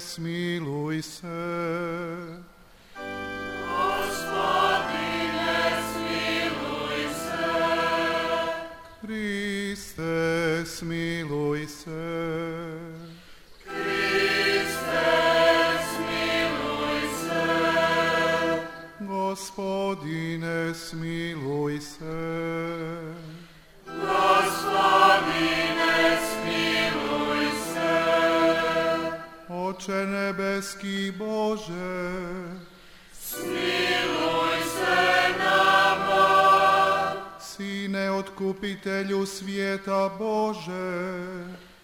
smiluj se. Gospodine, smiluj se. Kriste, smiluj se. Kriste, smiluj se. Gospodine, smiluj se. Gospodine, smiluj se. Oče nebeski Bože, smiluj se nama. Sine, otkupitelju svijeta Bože,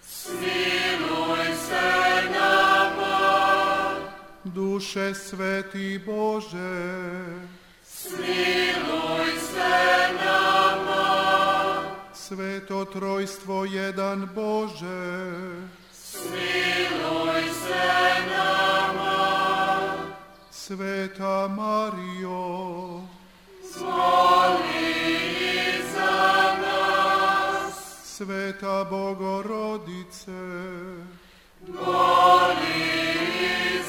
smiluj se nama. Duše sveti Bože, smiluj se nama. Sveto trojstvo jedan Bože, Smiluj se nama. Sveta Mario, i za nas. Sveta Bogorodice, moli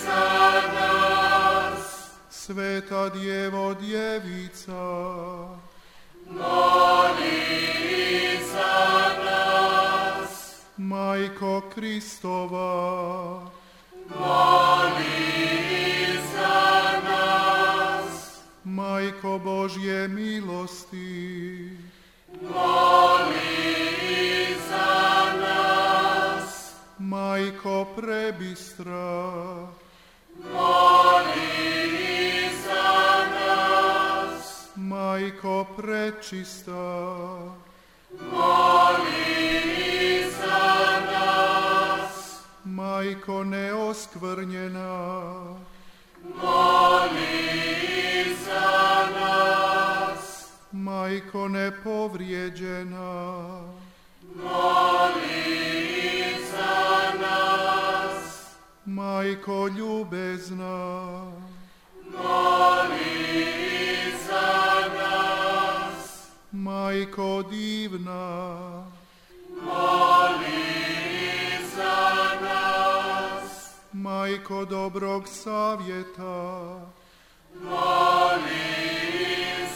za nas. Sveta Djevo Djevica, moli za nas majko Kristova, moli za nas. Majko Božje milosti, moli za nas. Majko prebistra, moli za nas. Majko prečista, moli za nas majko neoskvrnjena, moli za nas. Majko nepovrijeđena, moli za nas. Majko ljubezna, moli za nas. Majko divna, moli za nas majko dobrog savjeta, moli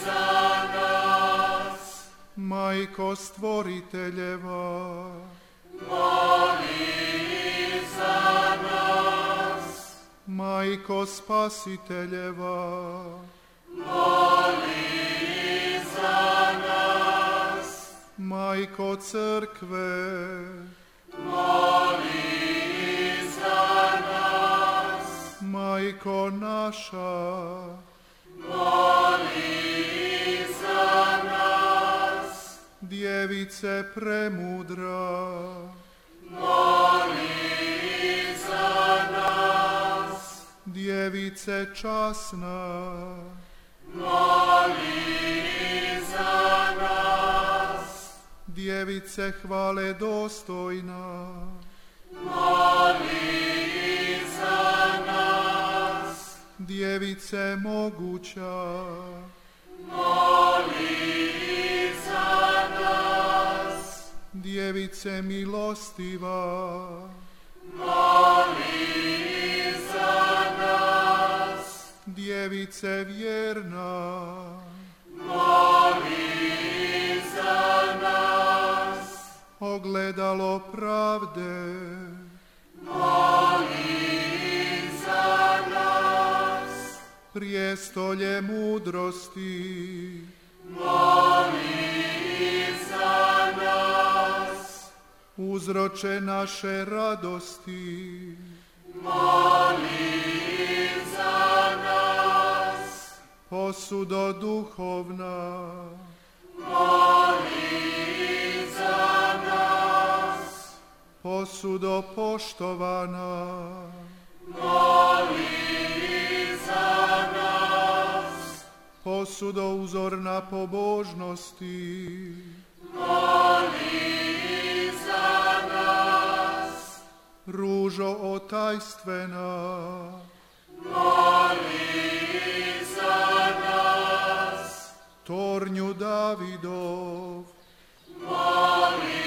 za nas. Majko stvoriteljeva, moli za nas. Majko spasiteljeva, moli za nas. Majko crkve, moli majko naša, moli za nas. Djevice premudra, moli za nas. Djevice časna, moli za nas. Djevice hvale dostojna, moli djevice moguća. Moli za nas. Djevice milostiva. Moli za nas. Djevice vjerna. Moli za nas. Ogledalo pravde. Moli prijestolje mudrosti. Moli za nas. Uzroče naše radosti. Moli za nas. Posudo duhovna. Moli za nas. Posudo poštovana. Moli posudo uzorna pobožnosti. Moli za nas. Ružo otajstvena. Moli za nas. Tornju Davidov. Moli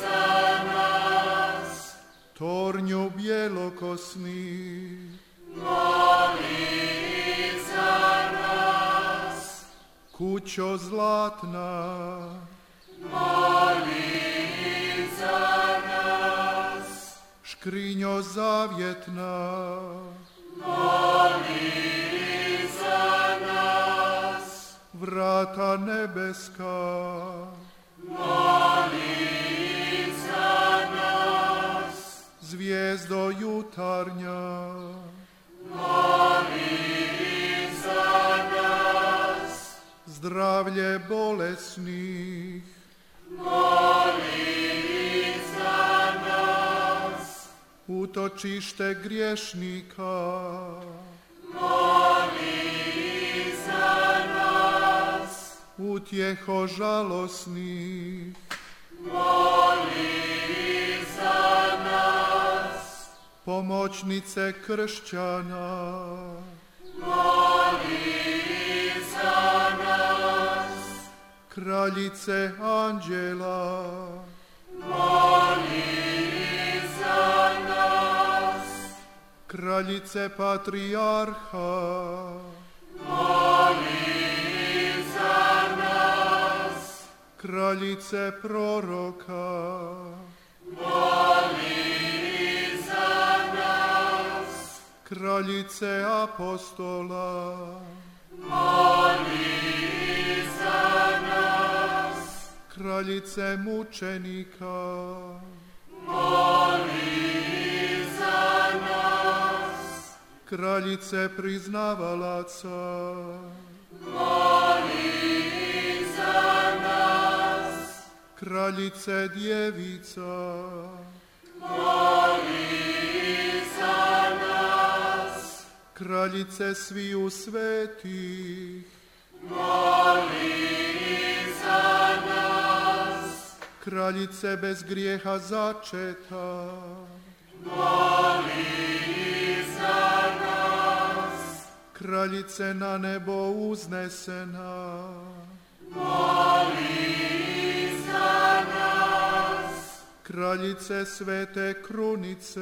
za nas. Tornju bjelokosnih, kućo zlatna. Moli za nas. Škrinjo zavjetna. Moli za nas. Vrata nebeska. Moli za nas. Zvijezdo jutarnja. Moli za nas. Zdravlje bolesnih. Moli za nas. Utočište griješnika. Moli za nas. Utjeho žalosnih. Moli pomoćnice kršćana. Moli za nas. Kraljice anđela. Moli za nas. Kraljice patrijarha. Moli za nas. Kraljice proroka. Moli kraljice apostola. Moli za nas. Kraljice mučenika. Moli za nas. Kraljice priznavalaca. Moli za nas. Kraljice djevica. Moli kraljice sviju svetih. Moli za nas. Kraljice bez grijeha začeta. Moli za nas. Kraljice na nebo uznesena. Moli za nas. Kraljice svete krunice.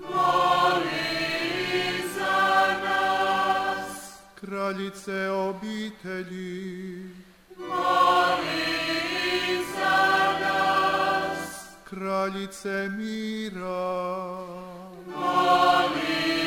Moli kraljice obitelji. Moli za nas. Kraljice mira. Moli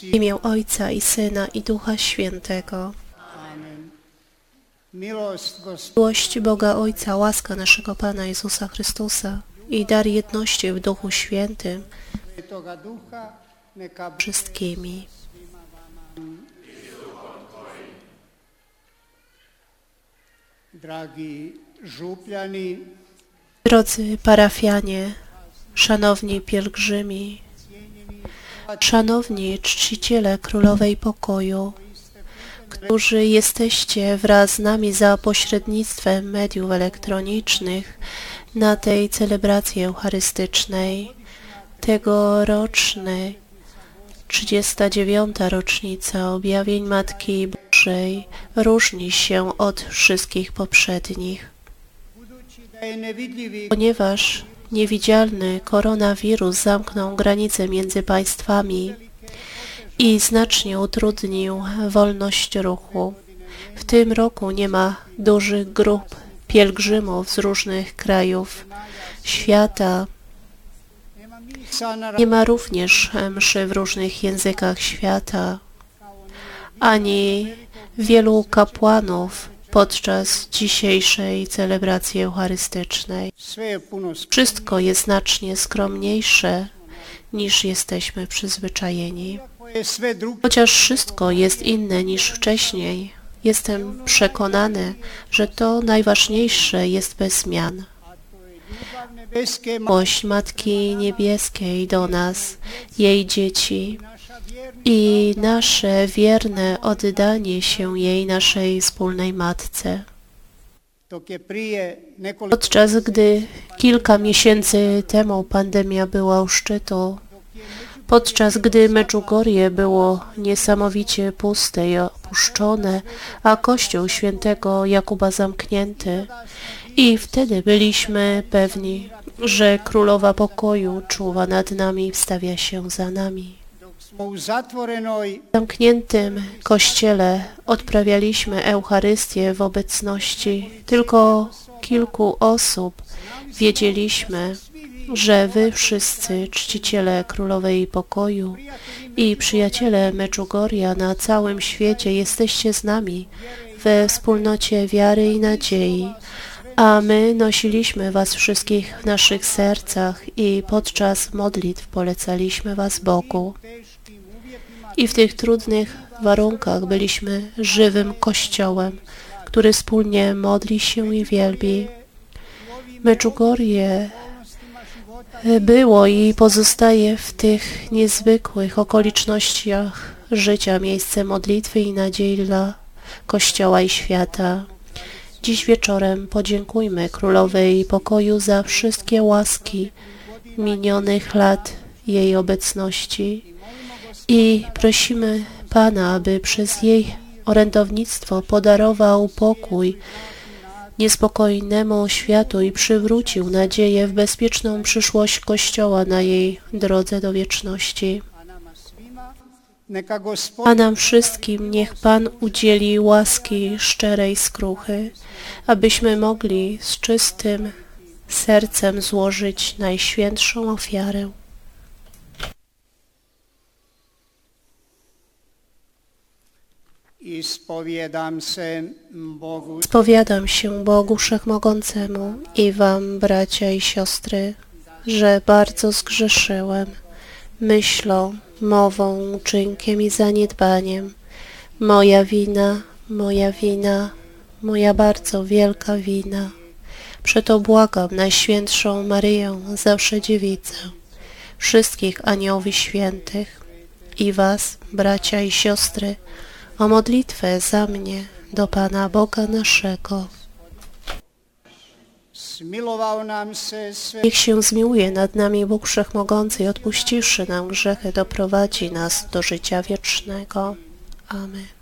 W imię Ojca i Syna i Ducha Świętego. Miłość Boga Ojca, łaska naszego Pana Jezusa Chrystusa i dar jedności w Duchu Świętym wszystkimi. Drodzy parafianie, szanowni pielgrzymi, szanowni czciciele Królowej Pokoju, którzy jesteście wraz z nami za pośrednictwem mediów elektronicznych na tej celebracji eucharystycznej, tegorocznej 39. rocznica objawień Matki Bożej różni się od wszystkich poprzednich ponieważ niewidzialny koronawirus zamknął granice między państwami i znacznie utrudnił wolność ruchu. W tym roku nie ma dużych grup pielgrzymów z różnych krajów świata. Nie ma również mszy w różnych językach świata, ani wielu kapłanów podczas dzisiejszej celebracji eucharystycznej. Wszystko jest znacznie skromniejsze niż jesteśmy przyzwyczajeni. Chociaż wszystko jest inne niż wcześniej, jestem przekonany, że to najważniejsze jest bez zmian. Miłość Matki Niebieskiej do nas, jej dzieci i nasze wierne oddanie się jej naszej wspólnej Matce. Podczas gdy kilka miesięcy temu pandemia była u szczytu, podczas gdy Meczugorie było niesamowicie puste i opuszczone, a kościół świętego Jakuba zamknięty, i wtedy byliśmy pewni, że Królowa Pokoju czuwa nad nami i wstawia się za nami. W zamkniętym kościele odprawialiśmy Eucharystię w obecności tylko kilku osób. Wiedzieliśmy, że wy wszyscy czciciele Królowej Pokoju i przyjaciele Meczugoria na całym świecie jesteście z nami we wspólnocie wiary i nadziei, a my nosiliśmy was wszystkich w naszych sercach i podczas modlitw polecaliśmy was Bogu. I w tych trudnych warunkach byliśmy żywym kościołem, który wspólnie modli się i wielbi. Života było i pozostaje w tych niezwykłych okolicznościach życia miejsce modlitwy i nadziei dla Kościoła i świata. Dziś wieczorem podziękujmy Królowej Pokoju za wszystkie łaski minionych lat jej obecności i prosimy Pana, aby przez jej orędownictwo podarował pokój niespokojnemu światu i przywrócił nadzieję w bezpieczną przyszłość Kościoła na jej drodze do wieczności. a nam wszystkim niech Pan udzieli łaski szczerej skruchy, abyśmy mogli z czystym sercem złożyć najświętszą ofiarę. Ispovijedam se Bogu Spowiadam się Bogu Wszechmogącemu i wam, bracia i siostry, że bardzo zgrzeszyłem myślą, mową, uczynkiem i zaniedbaniem. Moja wina, moja wina, moja bardzo wielka wina. Przeto błagam Najświętszą Maryję, zawsze dziewicę, wszystkich aniołów i świętych i was, bracia i siostry, o modlitwę za mnie do Pana Boga naszego. Niech się zmiłuje nad nami Bóg Wszechmogący i odpuściwszy nam grzechy, doprowadzi nas do życia wiecznego. Amen.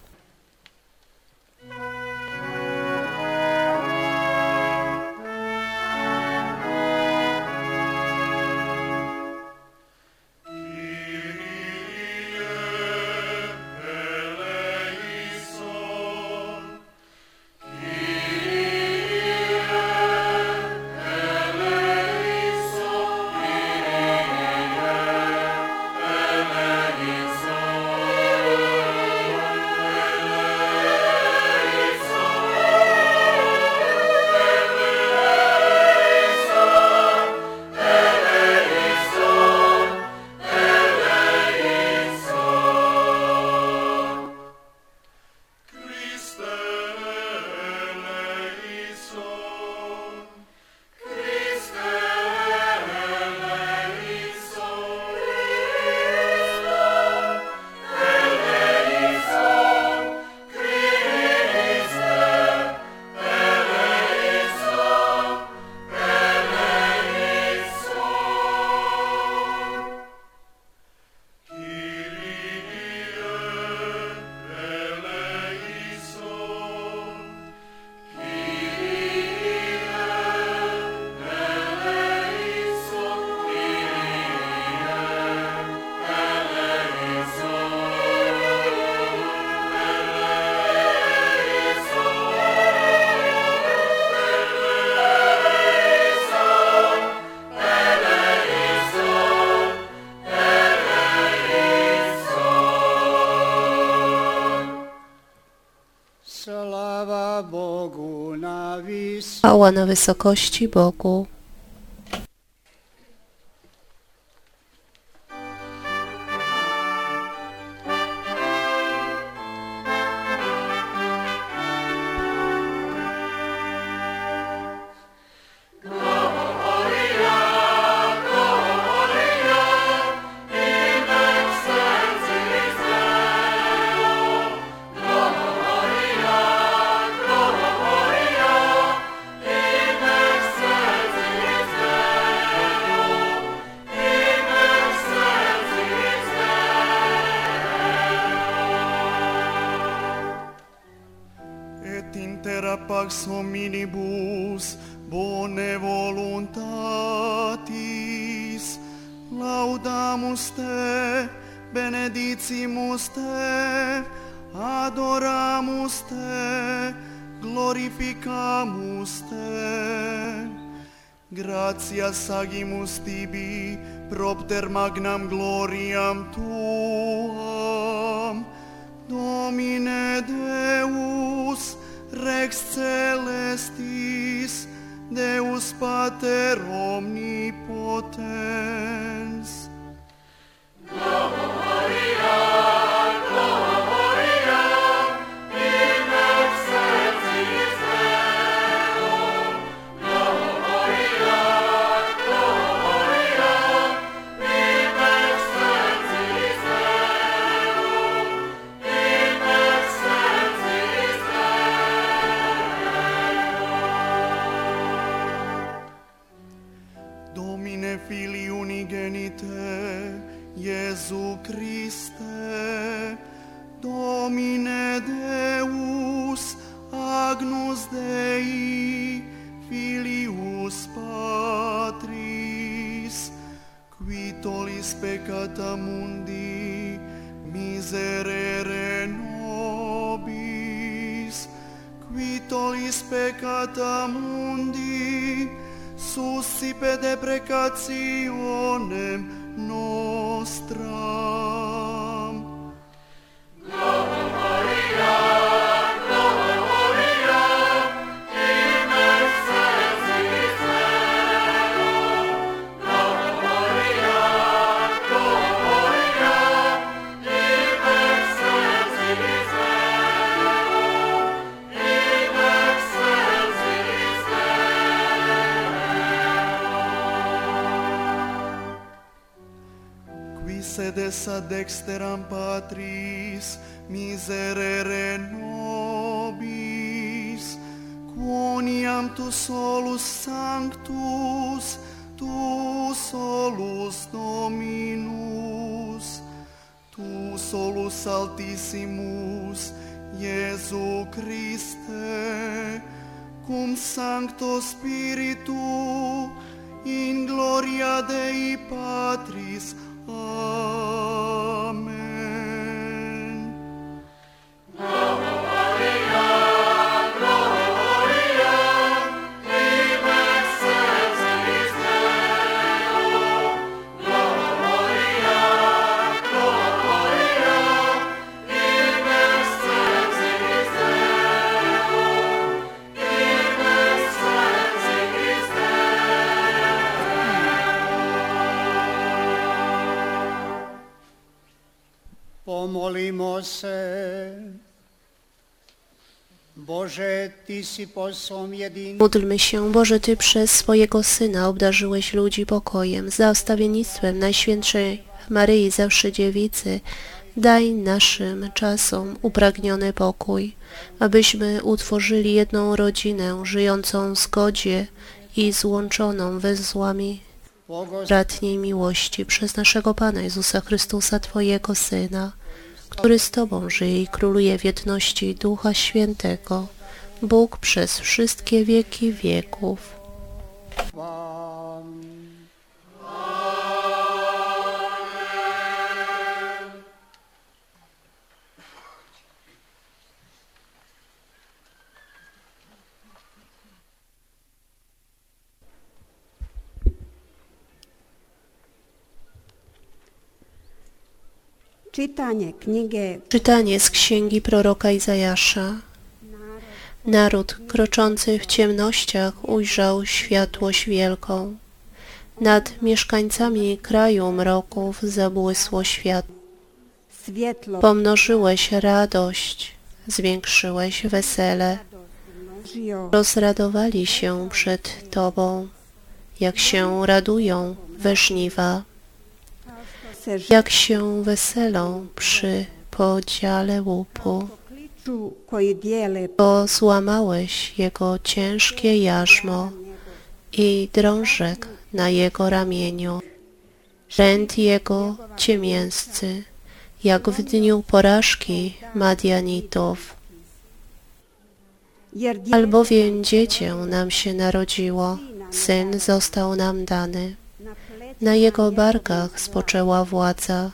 Na wysokości Bogu. sagimus tibi propter magnam gloriam tuum. Sedes ad dexteram Patris, miserere nobis, quoniam tu solus sanctus, tu solus Dominus, tu solus altissimus, Iesu Christe, cum Sancto Spiritu, in gloria Dei Patris. Amen. Módlmy się, Boże, Ty przez swojego Syna obdarzyłeś ludzi pokojem, za Najświętszej Maryi Zawsze Dziewicy. Daj naszym czasom upragniony pokój, abyśmy utworzyli jedną rodzinę żyjącą w zgodzie i złączoną węzłami bratniej miłości przez naszego Pana Jezusa Chrystusa, Twojego Syna, który z Tobą żyje i króluje w jedności Ducha Świętego, Bóg przez wszystkie wieki wieków. Knjige Czytanie z księgi proroka Izajasza. Naród kroczący w ciemnościach ujrzał światłość wielką. Nad mieszkańcami kraju mroków zabłysło światło. Pomnożyłeś radość, zwiększyłeś wesele. Rozradowali się przed Tobą, jak się radują we żniwa, jak się weselą przy podziale łupu, bo złamałeś jego ciężkie jarzmo i drążek na jego ramieniu. Ręd jego ciemięscy, jak w dniu porażki Madianitów. Albowiem dziecię nam się narodziło, syn został nam dany. Na jego barkach spoczęła władza.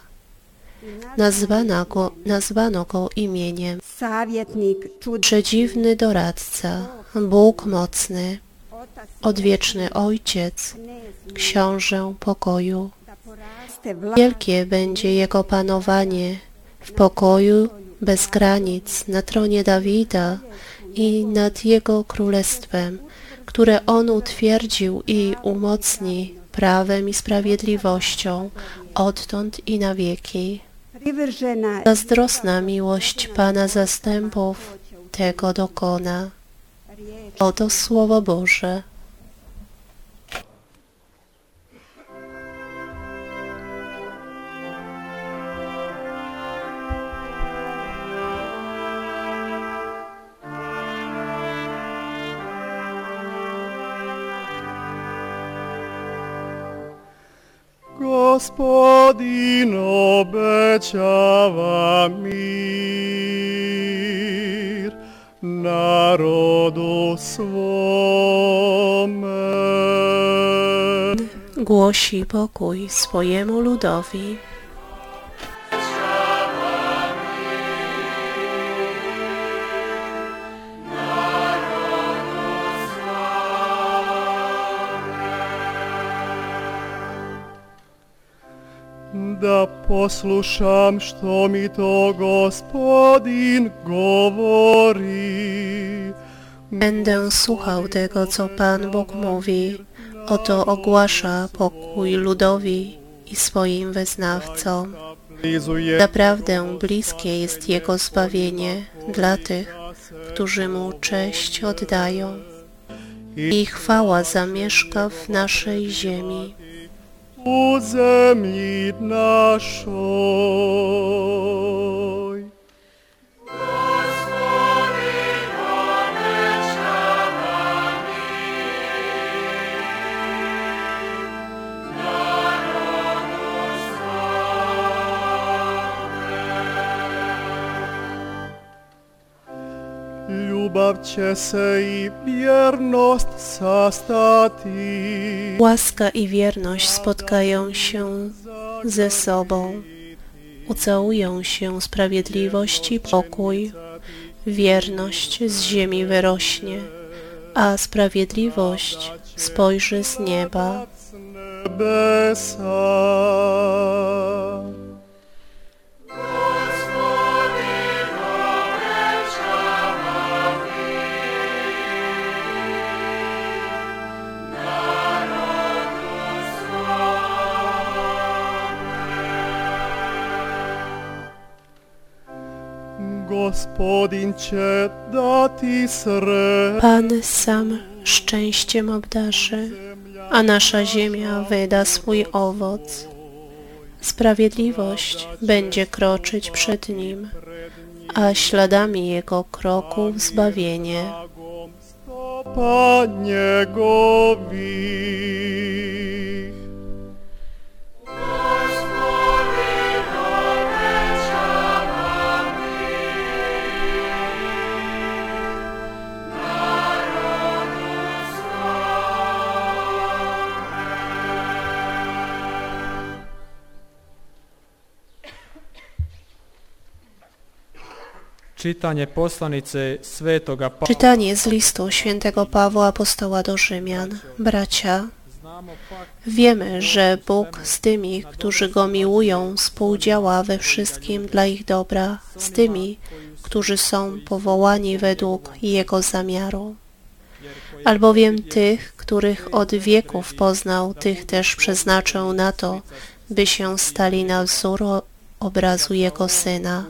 Nazwana go, nazwano go imieniem Przedziwny doradca, Bóg mocny, odwieczny Ojciec, Książę pokoju. Wielkie będzie jego panowanie w pokoju bez granic na tronie Dawida i nad jego królestwem, które on utwierdził i umocni prawem i sprawiedliwością odtąd i na wieki. Zazdrosna miłość Pana zastępów tego dokona. Oto Słowo Boże. Gospodin obećava mir narodu swome. Głosi pokój swojemu ludowi. Da poslušam što mi to gospodin govori. Będę słuchał tego, co Pan Bóg mówi. Oto ogłasza pokój ludowi i swoim wyznawcom. Naprawdę bliskie jest Jego zbawienie dla tych, którzy Mu cześć oddają. I chwała zamieszka w naszej ziemi. Uze mit na shoy. Sastati. Łaska i wierność spotkają się ze sobą. Ucałują się sprawiedliwość i pokój. Wierność z ziemi wyrośnie, a sprawiedliwość spojrzy z nieba. nebesa. Gospodin će dati sre Pan sam szczęściem obdarzy, a nasza ziemia wyda swój owoc. Sprawiedliwość będzie kroczyć przed Nim, a śladami Jego kroków zbawienie. njegovih. Poslanice Svetoga Pavla. Czytanie z listu świętego Pawła apostoła do Rzymian. Bracia, wiemy, że Bóg z tymi, którzy Go miłują, współdziała we wszystkim dla ich dobra, z tymi, którzy są powołani według Jego zamiaru. Albowiem tych, których od wieków poznał, tych też przeznaczył na to, by się stali na wzór obrazu Jego Syna,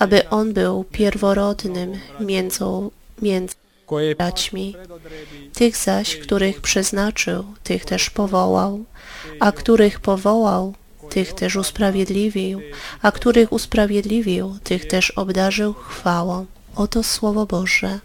aby On był pierworodnym między, między braćmi. Tych zaś, których przeznaczył, tych też powołał, a których powołał, tych też usprawiedliwił, a których usprawiedliwił, tych też obdarzył chwałą. Oto Słowo Boże.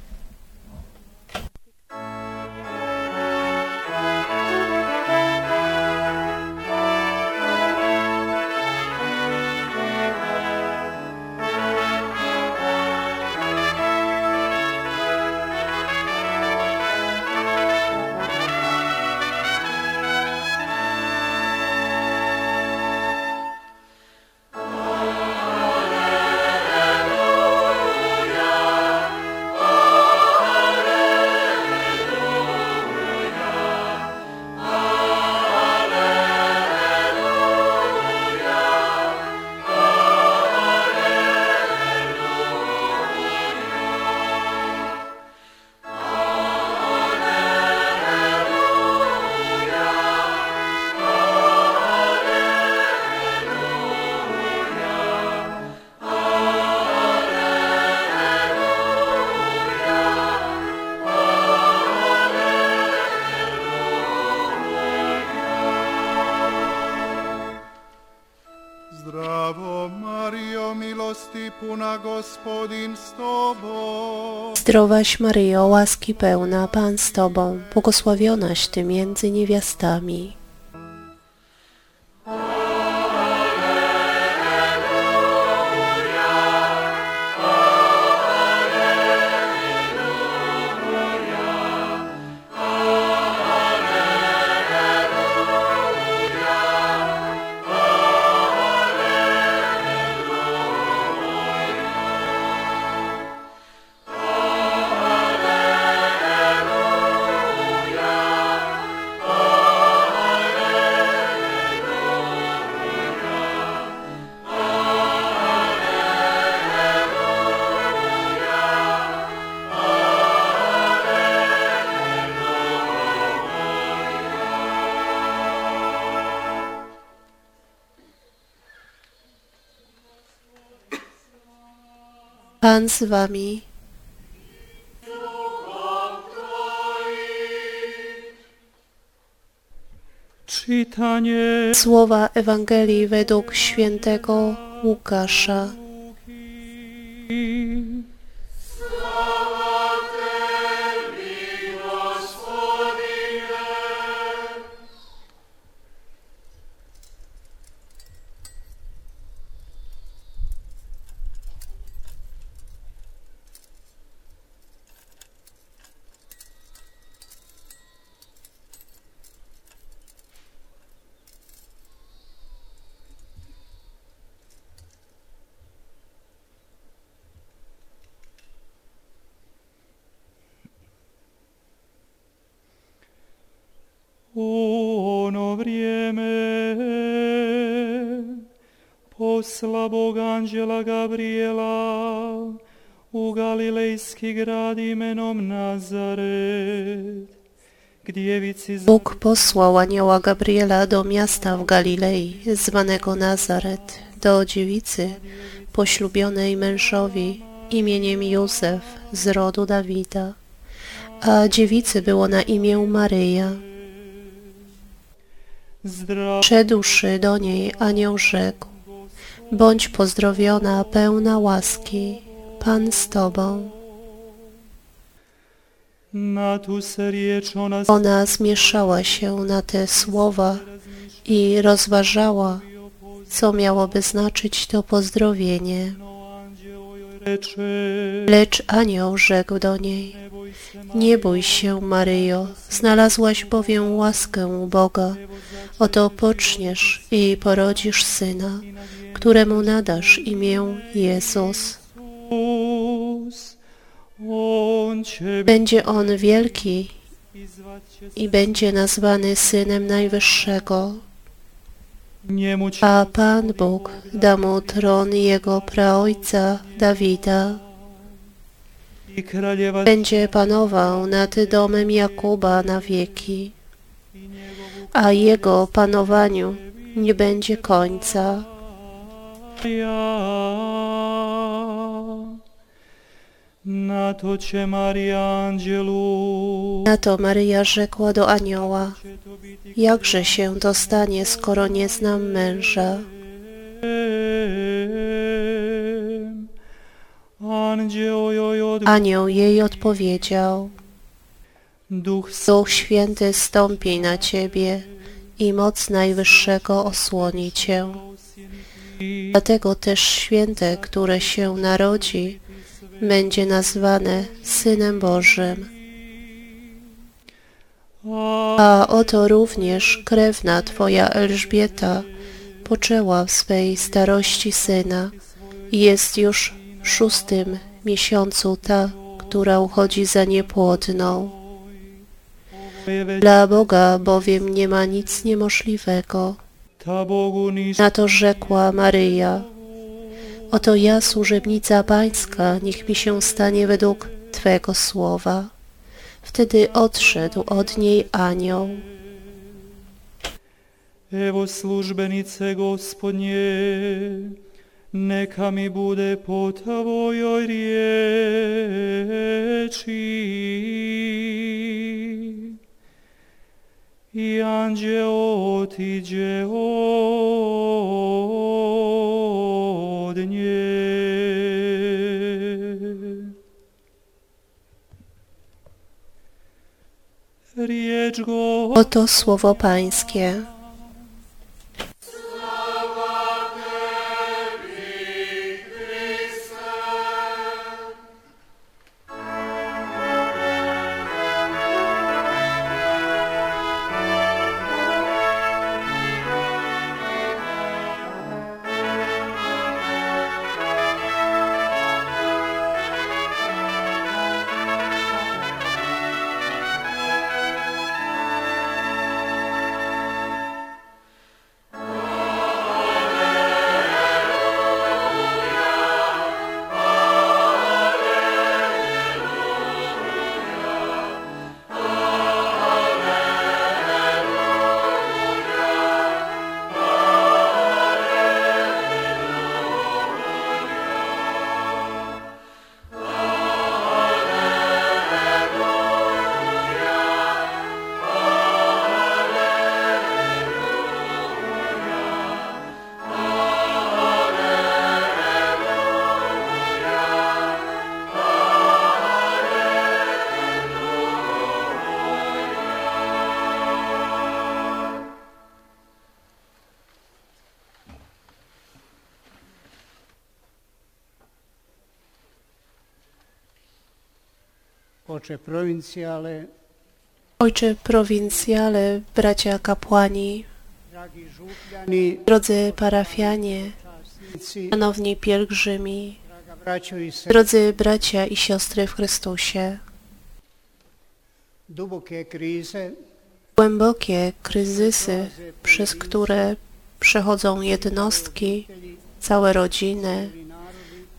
Zdrowaś Maryjo, łaski pełna, Pan z Tobą, błogosławionaś Ty między niewiastami. Pan z Wami. čitanje Słowa Ewangelii według świętego Łukasza. Bóg posłał anioła Gabriela do miasta w Galilei, zwanego Nazaret, do dziewicy poślubionej mężowi imieniem Józef z rodu Dawida. A dziewicy było na imię Maryja. zdra Przedłszy do niej anioł rzekł, bądź pozdrowiona, pełna łaski, Pan z Tobą. na tu se riječ ona zmieszała się na te słowa i rozważała, co miałoby znaczyć to pozdrowienie. Lecz anioł rzekł do niej, nie bój się, Maryjo, znalazłaś bowiem łaskę u Boga. Oto poczniesz i porodzisz syna, któremu nadasz imię Jezus. Będzie on wielki i będzie nazwany Synem Najwyższego, a Pan Bóg da mu tron jego praojca Dawida. Będzie panował nad domem Jakuba na wieki, a jego panowaniu nie będzie końca. Na to cię Maria Angelu, Na to Maryja rzekła do anioła, jakże się to stanie, skoro nie znam męża? Anioł jej odpowiedział, Duch Święty stąpi na ciebie i moc Najwyższego osłoni cię. Dlatego też święte, które się narodzi, będzie nazwane Synem Bożym. A oto również krewna Twoja Elżbieta poczęła w swej starości syna i jest już w szóstym miesiącu ta, która uchodzi za niepłodną. Dla Boga bowiem nie ma nic niemożliwego. Na to rzekła Maryja, oto ja, służebnica Pańska, niech mi się stanie według Twego słowa. Wtedy odszedł od niej anioł. Evo službenice gospodnje, neka mi bude po tvojoj riječi. I anđeo otiđe Oto słowo Pańskie. Ojcze prowincjale, bracia kapłani, drodzy parafianie, szanowni pielgrzymi, drodzy bracia i siostry w Chrystusie. Głębokie kryzysy, przez które przechodzą jednostki, całe rodziny,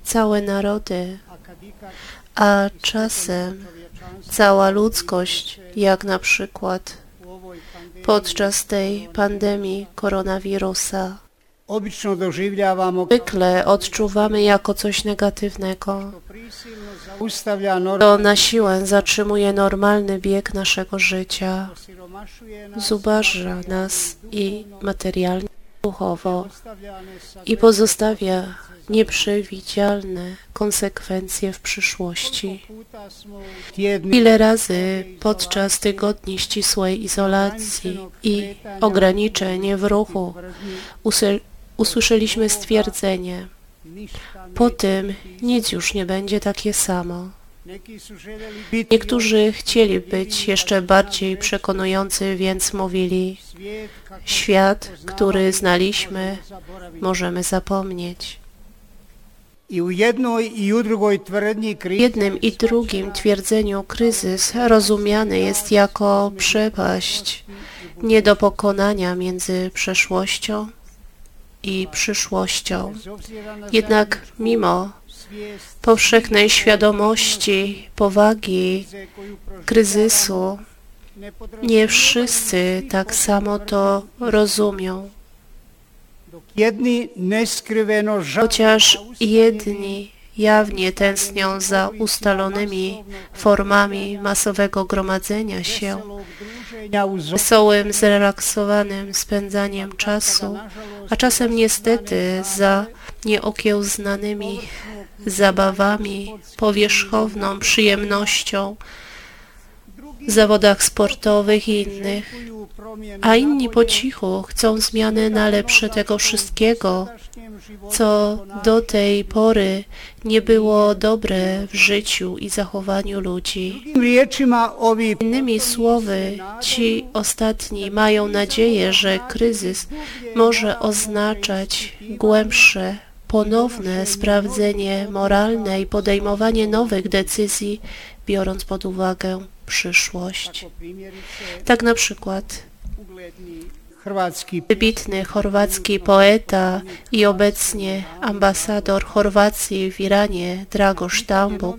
całe narody, a czasem cała ludzkość, jak na przykład podczas tej pandemii koronawirusa. Zwykle odczuwamy jako coś negatywnego. To na siłę zatrzymuje normalny bieg naszego życia, zubaża nas i materialnie, duchowo i pozostawia nieprzewidzialne konsekwencje w przyszłości. Ile razy podczas tygodni ścisłej izolacji i ograniczeń w ruchu usłyszeliśmy stwierdzenie, po tym nic już nie będzie takie samo. Niektórzy chcieli być jeszcze bardziej przekonujący, więc mówili, świat, który znaliśmy, możemy zapomnieć. I u jednoj i u kriza jednym i drugim twierdzeniu kryzys rozumiany jest jako przepaść nie do pokonania między przeszłością i przyszłością. Jednak mimo powszechnej świadomości powagi kryzysu, nie wszyscy tak samo to rozumią. Chociaż jedni jawnie tęsknią za ustalonymi formami masowego gromadzenia się, wesołym, zrelaksowanym spędzaniem czasu, a czasem niestety za nieokiełznanymi zabawami, powierzchowną przyjemnością w zawodach sportowych i innych, a inni po cichu chcą zmiany na lepsze tego wszystkiego, co do tej pory nie było dobre w życiu i zachowaniu ludzi. Innymi słowy, ci ostatni mają nadzieję, że kryzys może oznaczać głębsze, ponowne sprawdzenie moralne i podejmowanie nowych decyzji, biorąc pod uwagę przyszłość. Tak na przykład wybitny chorwacki poeta i obecnie ambasador Chorwacji w Iranie Dragoš Tambuk,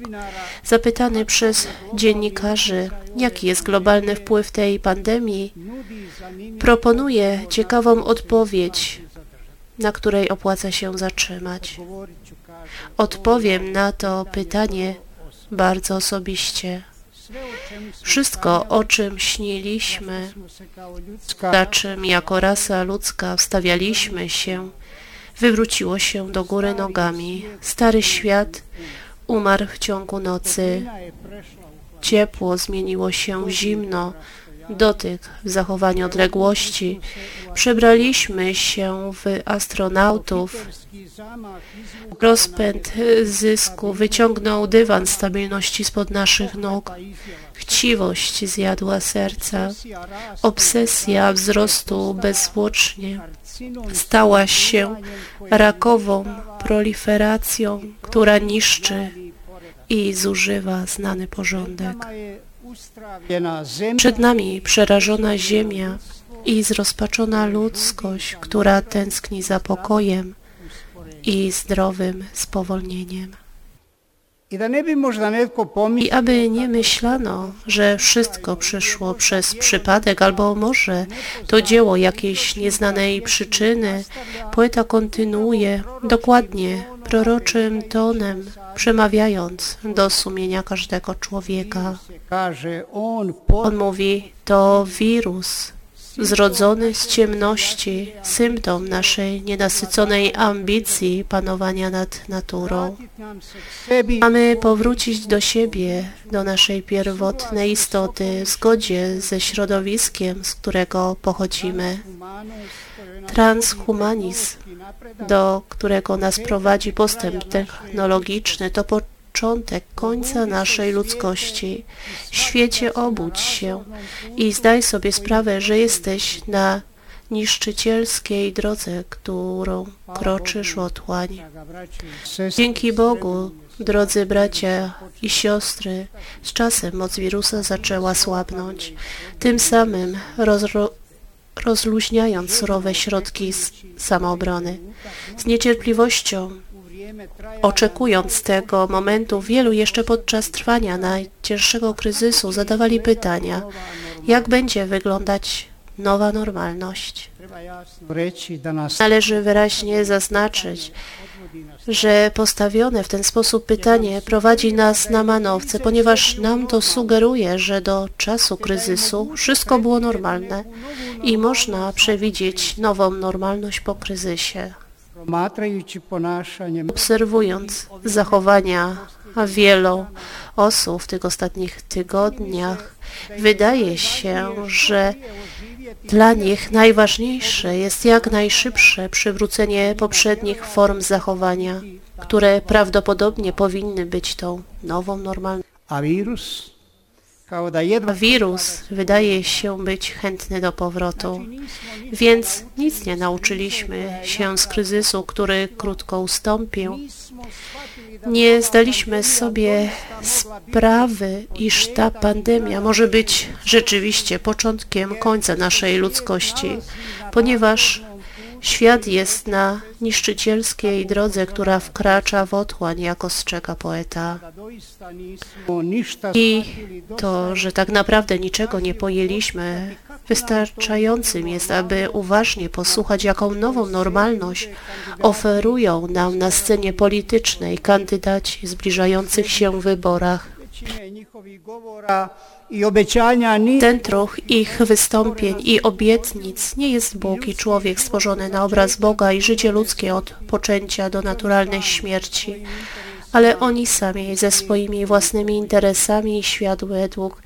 zapytany przez dziennikarzy, jaki jest globalny wpływ tej pandemii, proponuje ciekawą odpowiedź, na której opłaca się zatrzymać. Odpowiem na to pytanie bardzo osobiście. Wszystko, o czym śniliśmy, za czym jako rasa ludzka wstawialiśmy się, wywróciło się do góry nogami. Stary świat umarł w ciągu nocy. Ciepło zmieniło się w zimno. Dotyk w zachowaniu odległości. Przebraliśmy się w astronautów. Rozpęd zysku wyciągnął dywan stabilności spod naszych nóg. Chciwość zjadła serca. Obsesja wzrostu bezwłocznie stała się rakową proliferacją, która niszczy i zużywa znany porządek. Przed nami przerażona ziemia i zrozpaczona ludzkość, która tęskni za pokojem i zdrowym spowolnieniem. I aby nie myślano, że wszystko przyszło przez przypadek, albo może to dzieło jakiejś nieznanej przyczyny, poeta kontynuuje dokładnie proroczym tonem, przemawiając do sumienia każdego człowieka. On mówi, to wirus zrodzony z ciemności, symptom naszej nienasyconej ambicji panowania nad naturą. Mamy powrócić do siebie, do naszej pierwotnej istoty w zgodzie ze środowiskiem, z którego pochodzimy. Transhumanizm, do którego nas prowadzi postęp technologiczny, to początek końca naszej ludzkości. Świecie obudź się i zdaj sobie sprawę, że jesteś na niszczycielskiej drodze, którą kroczysz otłań. Dzięki Bogu, drodzy bracia i siostry, z czasem moc wirusa zaczęła słabnąć, tym samym rozro, rozluźniając surowe środki samoobrony. Z niecierpliwością, oczekując tego momentu, wielu jeszcze podczas trwania najcięższego kryzysu zadawali pytania, jak będzie wyglądać nowa normalność. Należy wyraźnie zaznaczyć, że postawione w ten sposób pytanie prowadzi nas na manowce, ponieważ nam to sugeruje, że do czasu kryzysu wszystko było normalne i można przewidzieć nową normalność po kryzysie. Obserwując zachowania wielu osób w tych ostatnich tygodniach, wydaje się, że dla nich najważniejsze jest jak najszybsze przywrócenie poprzednich form zachowania, które prawdopodobnie powinny być tą nową normalnością. a jedva Wirus wydaje się być chętny do powrotu, więc nic nie nauczyliśmy się z kryzysu, który krótko ustąpił. Nie zdaliśmy sobie sprawy, iż ta pandemia może być rzeczywiście początkiem końca naszej ludzkości, ponieważ Świat jest na niszczycielskiej drodze, która wkracza w otchłań, jak ostrzega poeta. I to, że tak naprawdę niczego nie pojęliśmy, wystarczającym jest, aby uważnie posłuchać, jaką nową normalność oferują nam na scenie politycznej kandydaci w zbliżających się wyborach. Ten truch ich wystąpień i obietnic nie jest Bóg i człowiek stworzony na obraz Boga i życie ludzkie od poczęcia do naturalnej śmierci, ale oni sami ze swoimi własnymi interesami i świat według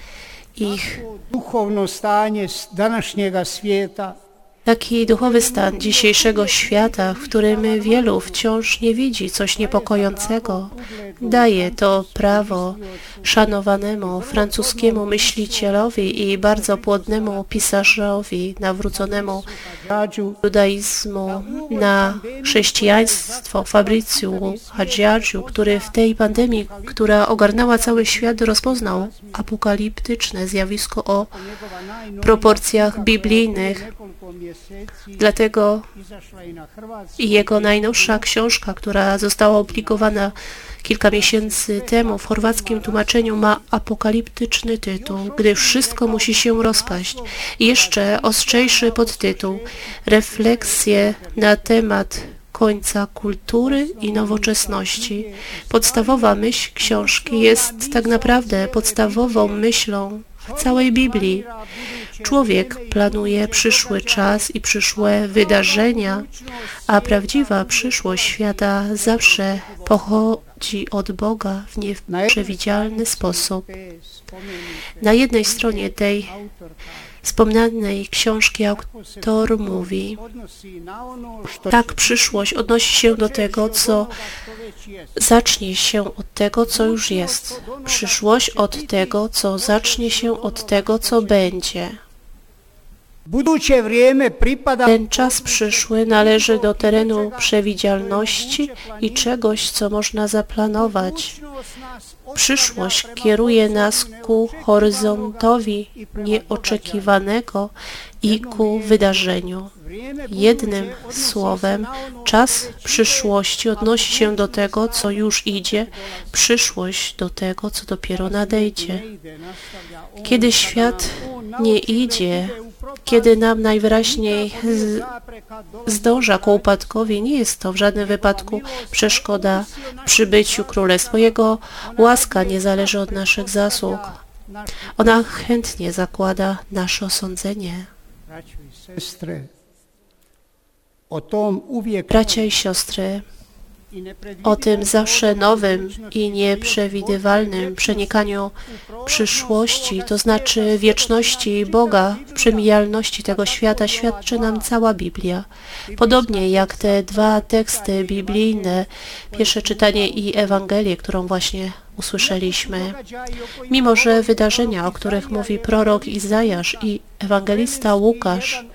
ich duhovno stanje s- današnjega svijeta Taki duchowy stan dzisiejszego świata, w którym wielu wciąż nie widzi coś niepokojącego, daje to prawo szanowanemu francuskiemu myślicielowi i bardzo płodnemu pisarzowi nawróconemu judaizmu na chrześcijaństwo Fabrycju Hadžiadžiu, który w tej pandemii, która ogarnęła cały świat, rozpoznał apokaliptyczne zjawisko o proporcjach biblijnych. Dlatego jego najnowsza książka, która została opublikowana kilka miesięcy temu w chorwackim tłumaczeniu ma apokaliptyczny tytuł, gdy wszystko musi się rozpaść. Jeszcze ostrzejszy podtytuł Refleksje na temat końca kultury i nowoczesności. Podstawowa myśl książki jest tak naprawdę podstawową myślą całej Biblii. Człowiek planuje przyszły czas i przyszłe wydarzenia, a prawdziwa przyszłość świata zawsze pochodzi od Boga w nieprzewidzialny sposób. Na jednej stronie tej wspomnianej książki autor mówi, tak przyszłość odnosi się do tego, co zacznie się od tego, co już jest. Przyszłość od tego, co zacznie się od tego, co będzie. Ten czas przyszły należy do terenu przewidzialności i czegoś, co można zaplanować. Przyszłość kieruje nas ku horyzontowi nieoczekiwanego i ku wydarzeniu. Jednym słowem, czas przyszłości odnosi się do tego, co już idzie, przyszłość do tego, co dopiero nadejdzie. Kiedy świat nie idzie, kiedy nam najwyraźniej zdąża ku upadkowi, nie jest to w żadnym wypadku przeszkoda w przybyciu królestwa. Jego łaska nie zależy od naszych zasług. Ona chętnie zakłada nasze osądzenie. Bracia i siostry, o tym zawsze nowym i nieprzewidywalnym przenikaniu przyszłości, to znaczy wieczności Boga przemijalności tego świata, świadczy nam cała Biblia. Podobnie jak te dwa teksty biblijne, pierwsze czytanie i Ewangelię, którą właśnie usłyszeliśmy. Mimo, że wydarzenia, o których mówi prorok Izajasz i ewangelista Łukasz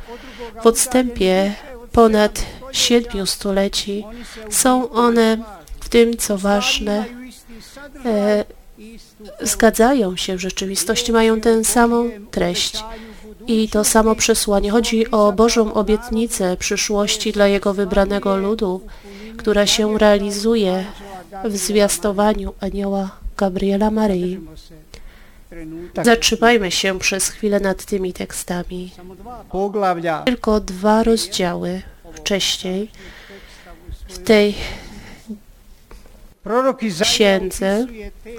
w odstępie ponad siedmiu stuleci, są one w tym, co ważne, e, zgadzają się w rzeczywistości, mają tę samą treść i to samo przesłanie. Chodzi o Bożą obietnicę przyszłości dla Jego wybranego ludu, która się realizuje w zwiastowaniu anioła Gabriela Maryi. trenutak Zatrzymajmy się przez chwilę nad tymi tekstami. Tylko dwa rozdziały wcześniej w tej księdze,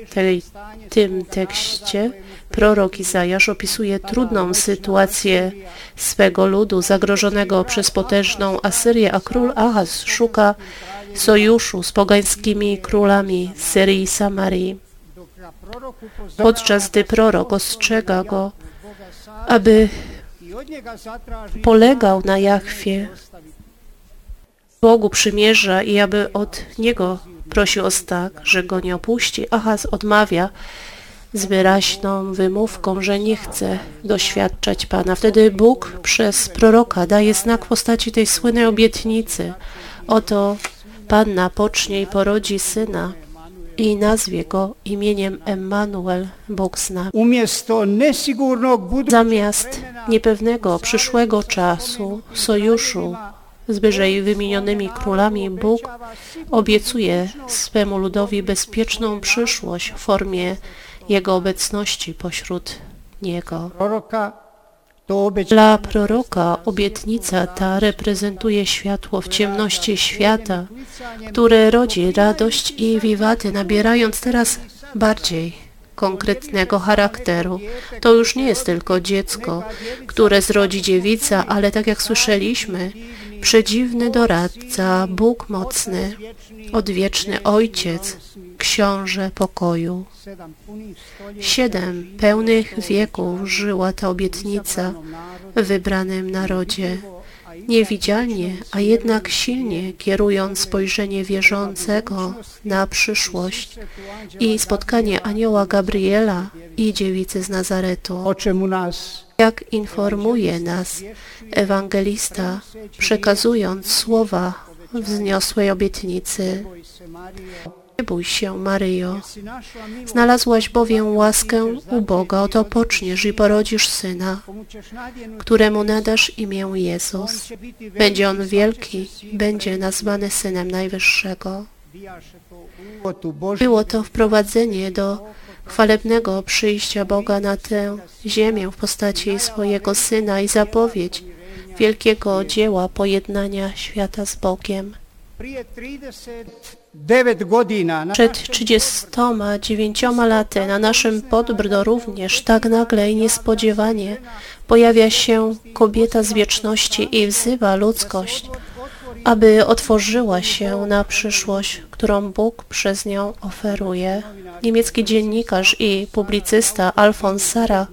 tej, tym tekście, prorok Izajasz opisuje trudną sytuację swego ludu zagrożonego przez potężną Asyrię, a król Ahaz szuka sojuszu z pogańskimi królami Syrii i Samarii. Podczas gdy prorok ostrzega go, aby polegał na Jachwie. Bogu przymierza i aby od Niego prosił o stak, że go nie opuści. Ahaz odmawia z wyraźną wymówką, że nie chce doświadczać Pana. Wtedy Bóg przez proroka daje znak w postaci tej słynnej obietnicy. Oto Panna pocznie i porodzi syna i nazwie go imieniem Emmanuel, Bóg z nami. Zamiast niepewnego przyszłego czasu, sojuszu z wyżej wymienionymi królami, Bóg obiecuje swemu ludowi bezpieczną przyszłość w formie Jego obecności pośród niego. Dla proroka obietnica ta reprezentuje światło w ciemności świata, które rodzi radość i wiwaty, nabierając teraz bardziej konkretnego charakteru. To już nie jest tylko dziecko, które zrodzi dziewica, ale tak jak słyszeliśmy, przedziwny doradca, Bóg mocny, odwieczny Ojciec, Książę pokoju. Siedem pełnych wieków żyła ta obietnica w wybranym narodzie. Niewidzialnie, a jednak silnie kierując spojrzenie wierzącego na przyszłość i spotkanie anioła Gabriela i dziewicy z Nazaretu. o čemu nas Jak informuje nas ewangelista, przekazując słowa wzniosłej obietnicy. Nie bój się, Maryjo, Znalazłaś bowiem łaskę u Boga, oto poczniesz i porodzisz syna, któremu nadasz imię Jezus. Będzie on wielki, będzie nazwany Synem Najwyższego. Było to wprowadzenie do chwalebnego przyjścia Boga na tę ziemię w postaci swojego Syna i zapowiedź wielkiego dzieła pojednania świata z Bogiem. prije 39 godina na Przed 39 laty na naszym Podbrdo również tak nagle i niespodziewanie pojawia się kobieta z wieczności i wzywa ludzkość, aby otworzyła się na przyszłość, którą Bóg przez nią oferuje. Niemiecki dziennikarz i publicysta Alfons Sara,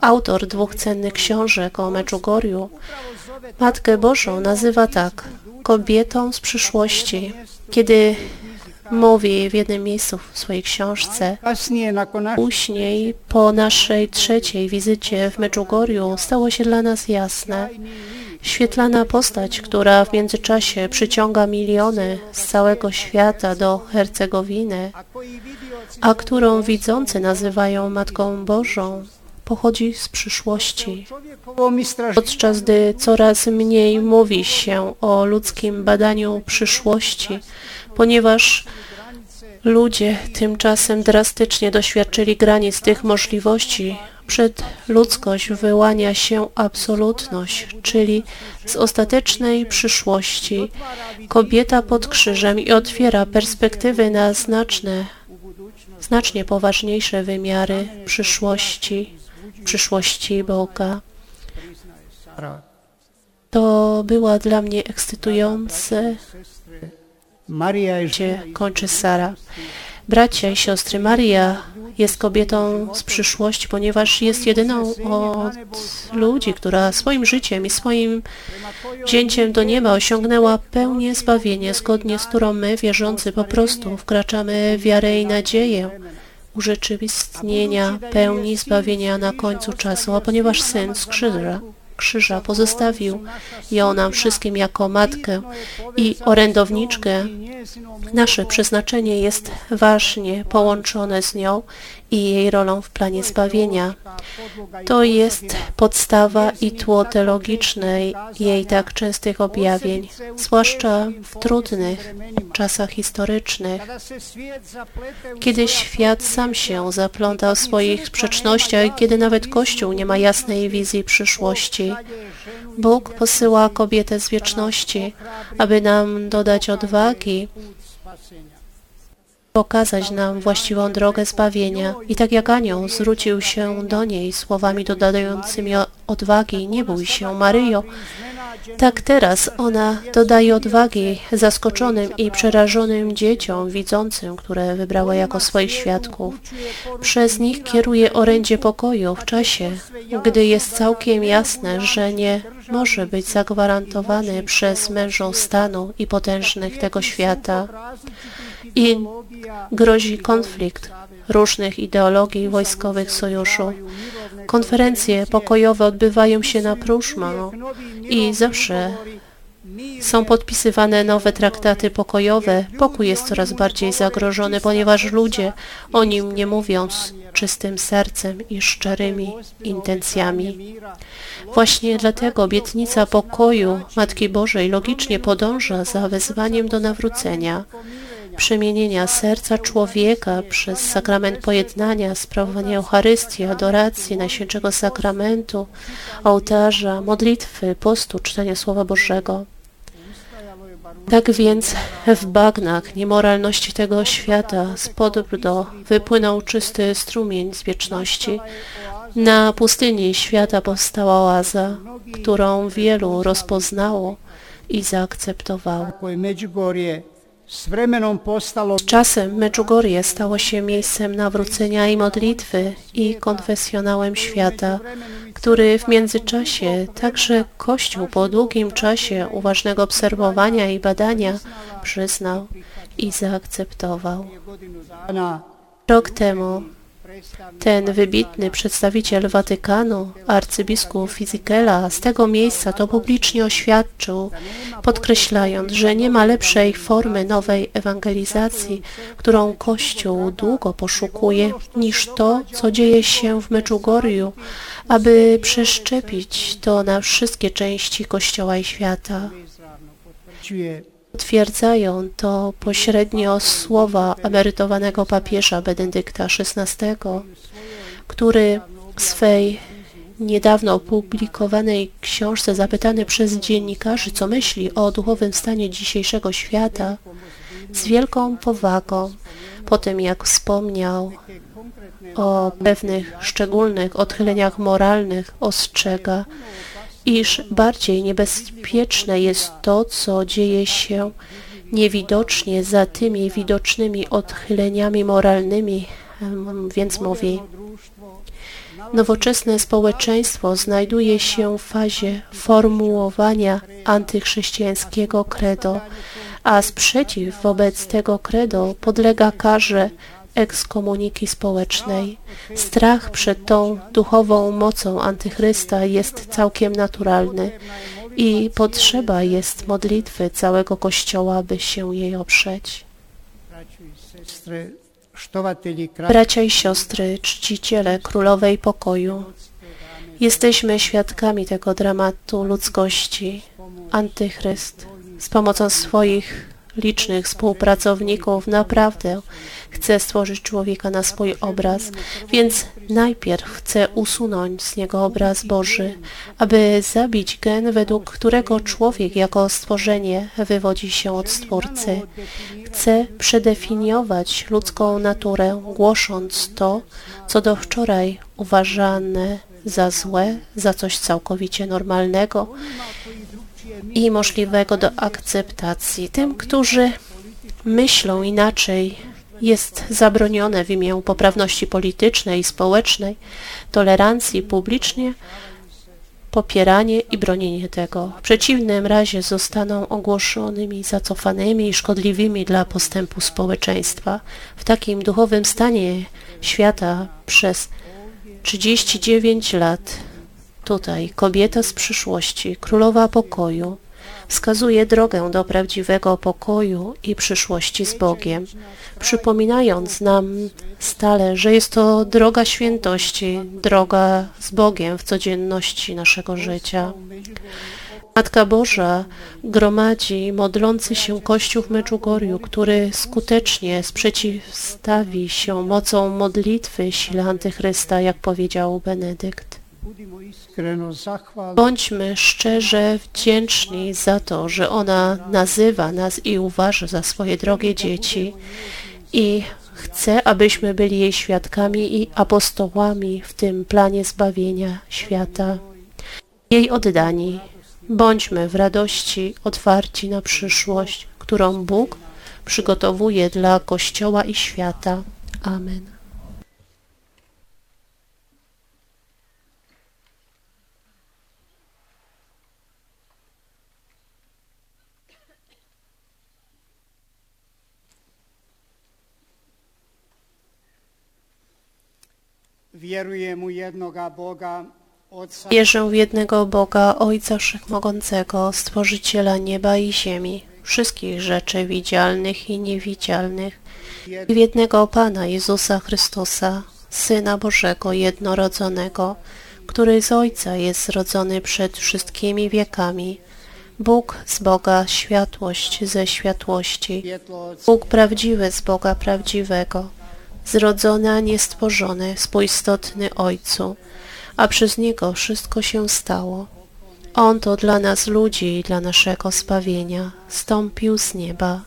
autor dwóch cennych książek o Medjugorju, Matkę Bożą nazywa tak, kobietą z przyszłości, kiedy mówi w jednym miejscu w swojej książce, Później, po naszej trzeciej wizycie w Medjugorju, stało się dla nas jasne. Świetlana postać, która w międzyczasie przyciąga miliony z całego świata do Hercegowiny, a którą widzący nazywają Matką Bożą, pochodzi z przyszłości. Podczas gdy coraz mniej mówi się o ludzkim badaniu przyszłości, ponieważ ludzie tymczasem drastycznie doświadczyli granic tych możliwości, przed ludzkość wyłania się absolutność, czyli z ostatecznej przyszłości kobieta pod krzyżem i otwiera perspektywy na znaczne, znacznie poważniejsze wymiary przyszłości, przyszłości Boga. To była dla mnie ekscytujące, gdzie kończy Sara. Bracia i siostry, Maria jest kobietą z przyszłości, ponieważ jest jedyną od ludzi, która swoim życiem i swoim wzięciem do nieba osiągnęła pełnię zbawienia, zgodnie z którą my, wierzący, po prostu wkraczamy w wiarę i nadzieję urzeczywistnienia pełni zbawienia na końcu czasu, a ponieważ Syn z krzyża, pozostawił. Ją nam wszystkim jako matkę i orędowniczkę, nasze przeznaczenie jest ważnie połączone z nią i jej rolą w planie zbawienia. To jest podstawa i tło teologiczne jej tak częstych objawień, zwłaszcza w trudnych czasach historycznych, kiedy świat sam się zaplątał w swoich sprzecznościach kiedy nawet Kościół nie ma jasnej wizji przyszłości. Bóg posyła kobietę z wieczności, aby nam dodać odwagi, pokazać nam właściwą drogę zbawienia. I tak jak anioł zwrócił się do niej słowami dodającymi odwagi, nie bój się, Maryjo, tak teraz ona dodaje odwagi zaskoczonym i przerażonym dzieciom widzącym, które wybrała jako swoich świadków. Przez nich kieruje orędzie pokoju w czasie, gdy jest całkiem jasne, że nie może być zagwarantowany przez mężów stanu i potężnych tego świata i grozi konflikt różnych ideologii wojskowych sojuszu. Konferencje pokojowe odbywają się na próżno i zawsze Są podpisywane nowe traktaty pokojowe. Pokój jest coraz bardziej zagrożony, ponieważ ludzie o nim nie mówią z czystym sercem i szczerymi intencjami. Właśnie dlatego obietnica pokoju Matki Bożej logicznie podąża za wezwaniem do nawrócenia, przemienienia serca człowieka przez sakrament pojednania, sprawowanie Eucharystii, adoracji Najświętszego Sakramentu, ołtarza, modlitwy, postu, czytania Słowa Bożego. Tak więc w bagnach niemoralności tego świata spod brdo wypłynął czysty strumień z wieczności. Na pustyni świata powstała oaza, którą wielu rozpoznało i zaakceptowało. Z czasem Medjugorje stało się miejscem nawrócenia i modlitwy i konfesjonałem świata, który w międzyczasie także Kościół po długim czasie uważnego obserwowania i badania przyznał i zaakceptował. Rok temu ten wybitny przedstawiciel Watykanu, arcybiskup Fizikela, z tego miejsca to publicznie oświadczył, podkreślając, że nie ma lepszej formy nowej ewangelizacji, którą Kościół długo poszukuje, niż to, co dzieje się w Meczugorju, aby przeszczepić to na wszystkie części Kościoła i świata. Potwierdzają to pośrednio słowa emerytowanego papieża Benedykta XVI, który w swej niedawno opublikowanej książce zapytany przez dziennikarzy, co myśli o duchowym stanie dzisiejszego świata, z wielką powagą, po tym jak wspomniał o pewnych szczególnych odchyleniach moralnych, ostrzega, iż bardziej niebezpieczne jest to, co dzieje się niewidocznie za tymi widocznymi odchyleniami moralnymi, em, więc mówi, nowoczesne społeczeństwo znajduje się w fazie formułowania antychrześcijańskiego credo, a sprzeciw wobec tego credo podlega karze ekskomuniki społecznej. Strach przed tą duchową mocą antychrysta jest całkiem naturalny i potrzeba jest modlitwy całego Kościoła, by się jej oprzeć. Bracia i siostry, czciciele Królowej Pokoju, jesteśmy świadkami tego dramatu ludzkości. Antychryst z pomocą swoich licznych współpracowników naprawdę chce stworzyć człowieka na swój obraz, więc najpierw chce usunąć z niego obraz Boży, aby zabić gen, według którego człowiek jako stworzenie wywodzi się od Stwórcy. Chce przedefiniować ludzką naturę, głosząc to, co do wczoraj uważane za złe, za coś całkowicie normalnego i możliwego do akceptacji. Tym, którzy myślą inaczej, jest zabronione w imię poprawności politycznej i społecznej, tolerancji publicznie popieranie i bronienie tego. W przeciwnym razie zostaną ogłoszonymi zacofanymi i szkodliwymi dla postępu społeczeństwa. W takim duchowym stanie świata przez 39 lat tutaj kobieta z przyszłości, królowa pokoju, wskazuje drogę do prawdziwego pokoju i przyszłości z Bogiem, przypominając nam stale, że jest to droga świętości, droga z Bogiem w codzienności naszego życia. Matka Boża gromadzi modlący się Kościół w Meczugorju, który skutecznie sprzeciwstawi się mocą modlitwy sile Antychrysta, jak powiedział Benedykt. Bądźmy szczerze wdzięczni za to, że ona nazywa nas i uważa za swoje drogie dzieci i chce, abyśmy byli jej świadkami i apostołami w tym planie zbawienia świata. Jej oddani. Bądźmy w radości otwarci na przyszłość, którą Bóg przygotowuje dla Kościoła i świata. Amen. Wierzę w jednego Boga, Ojca Wszechmogącego, Stworzyciela nieba i ziemi, wszystkich rzeczy widzialnych i niewidzialnych, i w jednego Pana Jezusa Chrystusa, Syna Bożego jednorodzonego, który z Ojca jest zrodzony przed wszystkimi wiekami, Bóg z Boga, światłość ze światłości, Bóg prawdziwy z Boga prawdziwego, zrodzony, a nie stworzony, współistotny Ojcu, a przez Niego wszystko się stało. On to dla nas ludzi i dla naszego zbawienia stąpił z nieba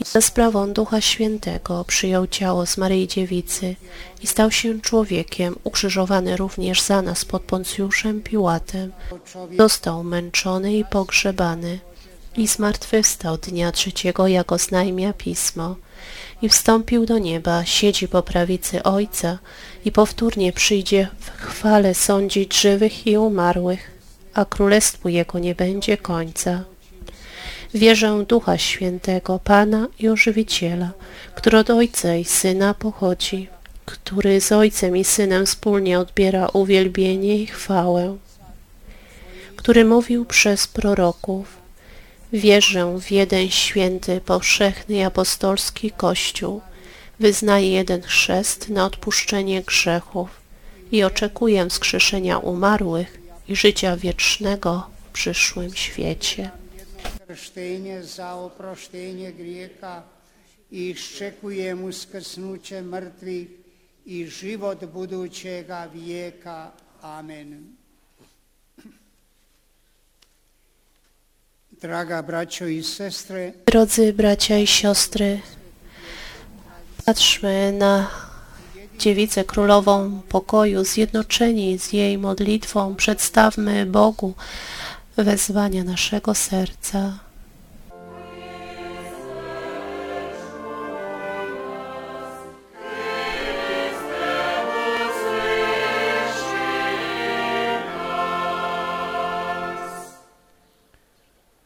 i za sprawą Ducha Świętego przyjął ciało z Maryi Dziewicy i stał się człowiekiem, ukrzyżowany również za nas pod Poncjuszem Piłatem. Został męczony i pogrzebany i zmartwychwstał dnia trzeciego, jako znajmia Pismo i wstąpił do nieba, siedzi po prawicy Ojca i powtórnie przyjdzie w chwale sądzić żywych i umarłych, a królestwu Jego nie będzie końca. Wierzę Ducha Świętego, Pana i Ożywiciela, który od Ojca i Syna pochodzi, który z Ojcem i Synem wspólnie odbiera uwielbienie i chwałę, który mówił przez proroków. Wierzę w jeden święty, powszechny i apostolski Kościół, wyznaję jeden chrzest na odpuszczenie grzechów i oczekuję wskrzeszenia umarłych i życia wiecznego w przyszłym świecie. krštenje za oproštenje grijeha i iščekujemo skrsnuće mrtvih i život budućega vijeka. Amen. Draga braćo i sestre, Drodzy bracia i siostry, patrzmy na Dziewicę Królową Pokoju, zjednoczeni z jej modlitwą, przedstawmy Bogu wezwania naszego serca.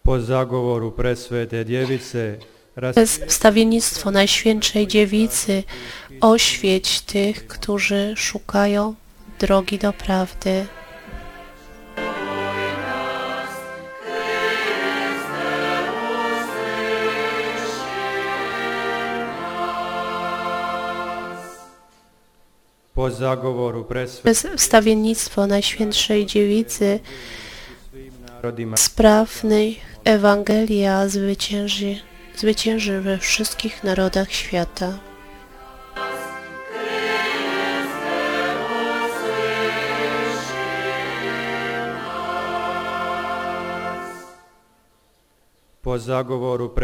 Po zagovoru presvete djevice Przez wstawiennictwo Najświętszej Dziewicy oświeć tych, którzy szukają drogi do prawdy. po zagovoru Przez wstawiennictwo Najświętszej Dziewicy sprawnej Ewangelia zwycięży, zwycięży we wszystkich narodach świata.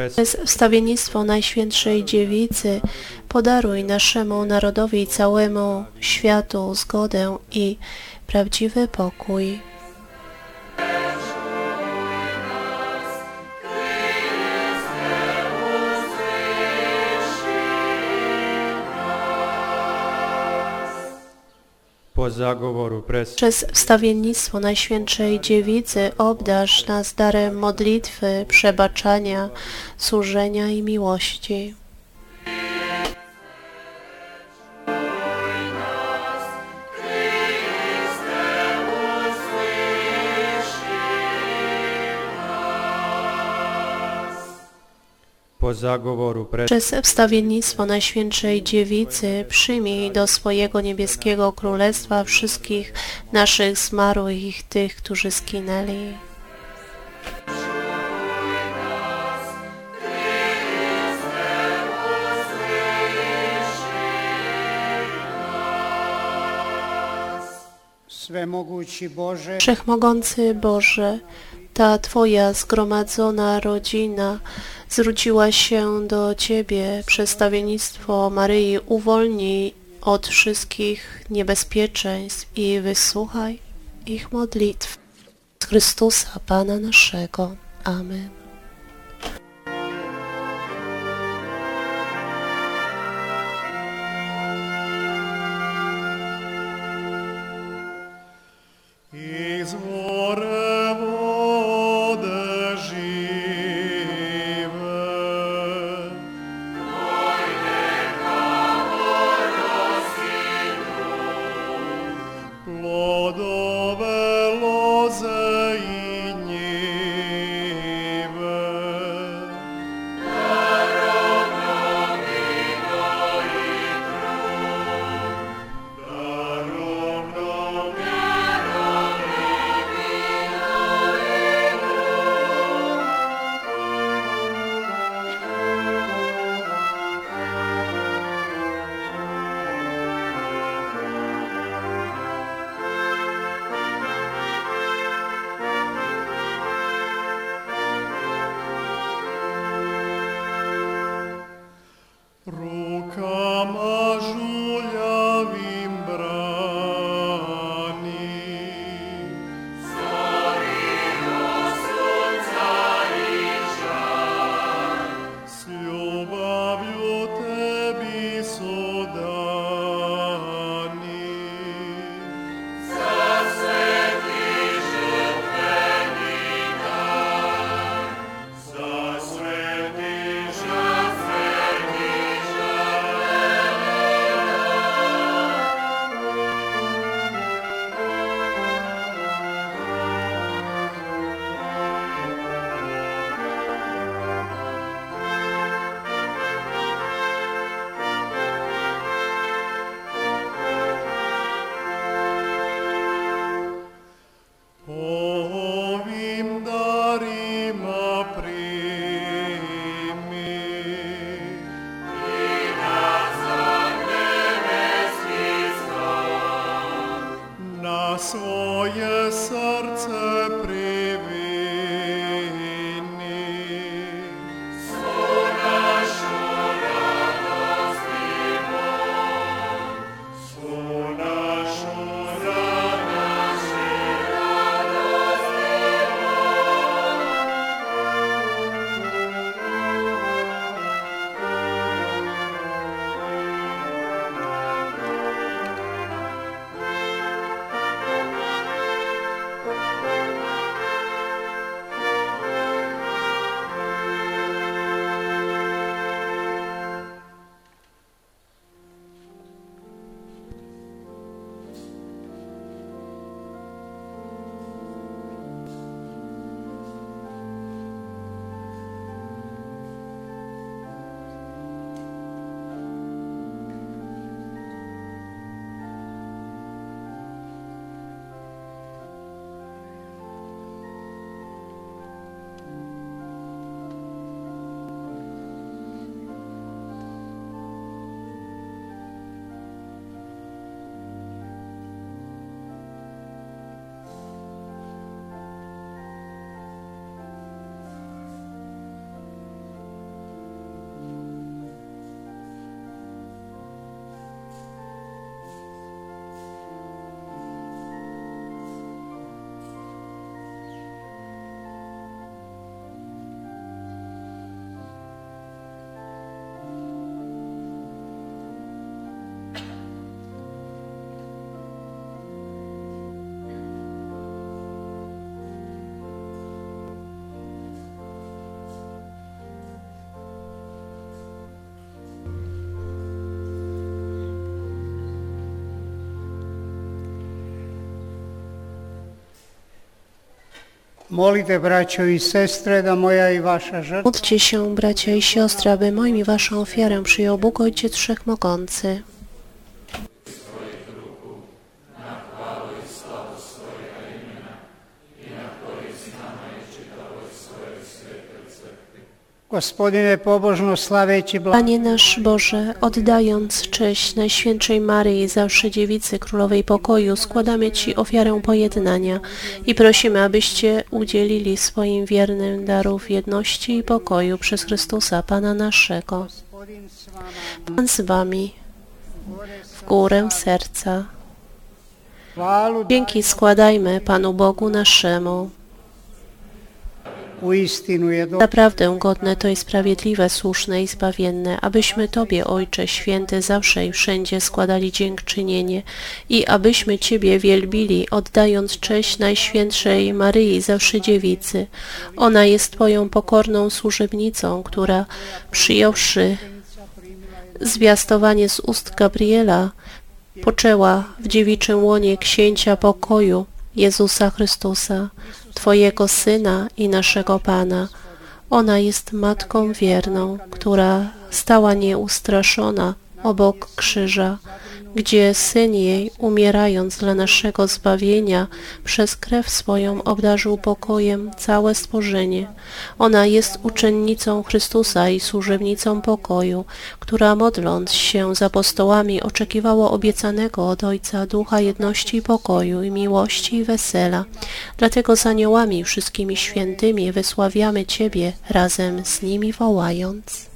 Przez wstawiennictwo Najświętszej Dziewicy podaruj naszemu narodowi i całemu światu zgodę i prawdziwy pokój. Przez wstawiennictwo Najświętszej Dziewicy obdarz nas darem modlitwy, przebaczania, służenia i miłości. Przez wstawiennictwo Najświętszej Dziewicy przyjmij do swojego niebieskiego królestwa wszystkich naszych zmarłych i tych, którzy skinęli. Wszechmogący Boże, ta Twoja zgromadzona rodzina zwróciła się do Ciebie przez Maryi. Uwolnij od wszystkich niebezpieczeństw i wysłuchaj ich modlitw. Z Chrystusa Pana naszego. Amen. Molite, braćo i sestre, da moja i vaša žrtva Módlcie się, bracia i siostry, aby moją i waszą ofiarę przyjął Bóg Ojciec Wszechmogący. Gospodine pobožno slaveći. Panie nasz Boże, oddając cześć Najświętszej Maryi, zawsze Dziewicy Królowej Pokoju, składamy Ci ofiarę pojednania i prosimy, abyście udzielili swoim wiernym darów jedności i pokoju przez Chrystusa, Pana naszego. Pan z Wami, w górę serca. Dzięki składajmy Panu Bogu naszemu. u istinu je do... Naprawdę godne to i sprawiedliwe, słuszne i zbawienne, abyśmy Tobie, Ojcze Święty, zawsze i wszędzie składali dziękczynienie i abyśmy Ciebie wielbili, oddając cześć Najświętszej Maryi, zawsze Dziewicy. Ona jest Twoją pokorną służebnicą, która przyjąwszy zwiastowanie z ust Gabriela, poczęła w dziewiczym łonie księcia pokoju Jezusa Chrystusa, Twojego Syna i naszego Pana. Ona jest Matką wierną, która stała nieustraszona obok krzyża, gdzie Syn jej, umierając dla naszego zbawienia, przez krew swoją obdarzył pokojem całe stworzenie. Ona jest uczennicą Chrystusa i służebnicą pokoju, która modląc się z apostołami oczekiwała obiecanego od Ojca ducha jedności i pokoju i miłości i wesela. Dlatego z aniołami wszystkimi świętymi wysławiamy Ciebie razem z nimi wołając.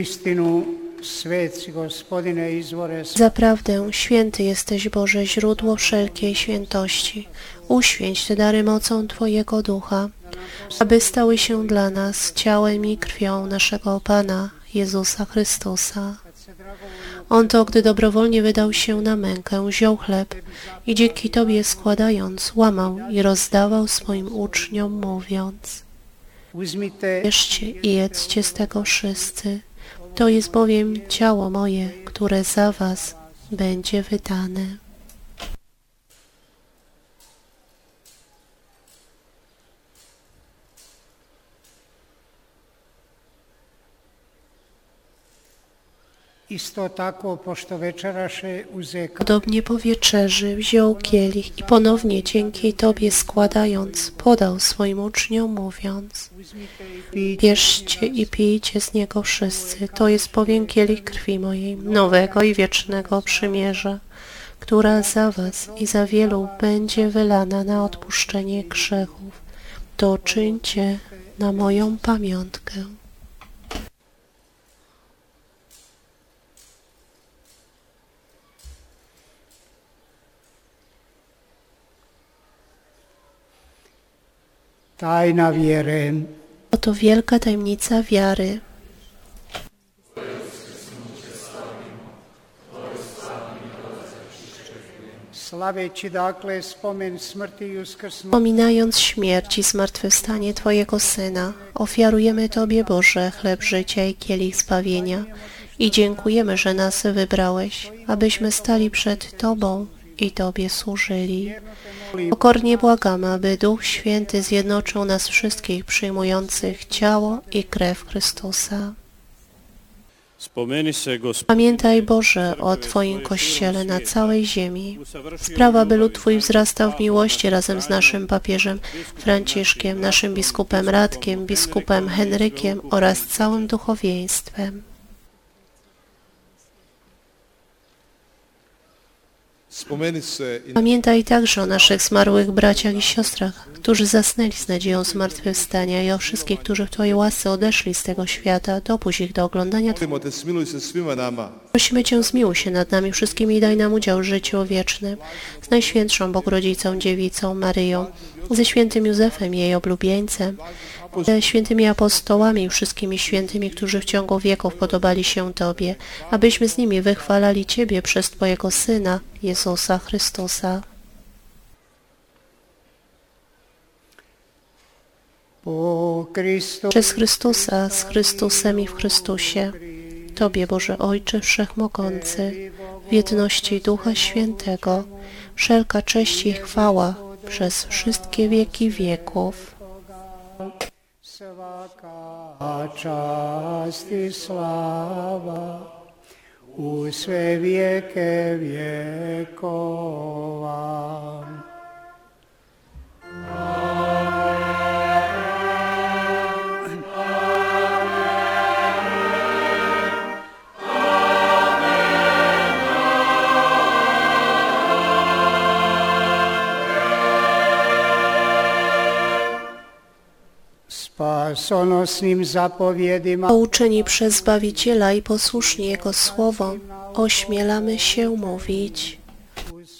U istinu, svet si gospodine izvore s- Zaprawdę święty jesteś Boże, źródło wszelkiej świętości. Uświęć te dary mocą Twojego Ducha, aby stały się dla nas ciałem i krwią naszego Pana Jezusa Chrystusa. On to, gdy dobrowolnie wydał się na mękę, wziął chleb i dzięki Tobie składając, łamał i rozdawał swoim uczniom, mówiąc Bierzcie i jedzcie z tego wszyscy. To jest bowiem ciało moje, które za was będzie wydane. Podobnie po wieczerzy wziął kielich i ponownie dzięki Tobie składając, podał swoim uczniom, mówiąc Bierzcie i pijcie z niego wszyscy. To jest bowiem kielich krwi mojej, nowego i wiecznego przymierza, która za was i za wielu będzie wylana na odpuszczenie grzechów. To czyńcie na moją pamiątkę. Tajna vjere. Oto wielka tajemnica wiary. Pominając śmierć i zmartwychwstanie Twojego Syna, ofiarujemy Tobie, Boże, chleb życia i kielich zbawienia i dziękujemy, że nas wybrałeś, abyśmy stali przed Tobą i Tobie służyli. Pokornie błagamy, aby Duch Święty zjednoczył nas wszystkich przyjmujących ciało i krew Chrystusa. Pamiętaj, Boże, o Twoim Kościele na całej ziemi. Sprawa, by lud Twój wzrastał w miłości razem z naszym papieżem Franciszkiem, naszym biskupem Radkiem, biskupem Henrykiem oraz całym duchowieństwem. Spomeni se i Pamiętaj także o naszych zmarłych braciach i siostrach, którzy zasnęli z nadzieją zmartwychwstania i o wszystkich, którzy w Twojej łasce odeszli z tego świata. Dopuść ich do oglądania molimo Prosimy Cię, zmiłuj się nad nami wszystkimi i daj nam udział w życiu wiecznym. Z Najświętszą Bogorodzicą Dziewicą Maryją, ze świętym Józefem, jej oblubieńcem, ze świętymi apostołami i wszystkimi świętymi, którzy w ciągu wieków podobali się Tobie, abyśmy z nimi wychwalali Ciebie przez Twojego Syna, Jezusa Chrystusa. Przez Chrystusa, z Chrystusem i w Chrystusie. Tobie, Boże Ojcze Wszechmogący, w jedności Ducha Świętego, wszelka cześć i chwała przez wszystkie wieki wieków. u sve vijeke vjekova. Spasonosnim Pouczeni przez Zbawiciela i posłuszni Jego słowom, ośmielamy się mówić.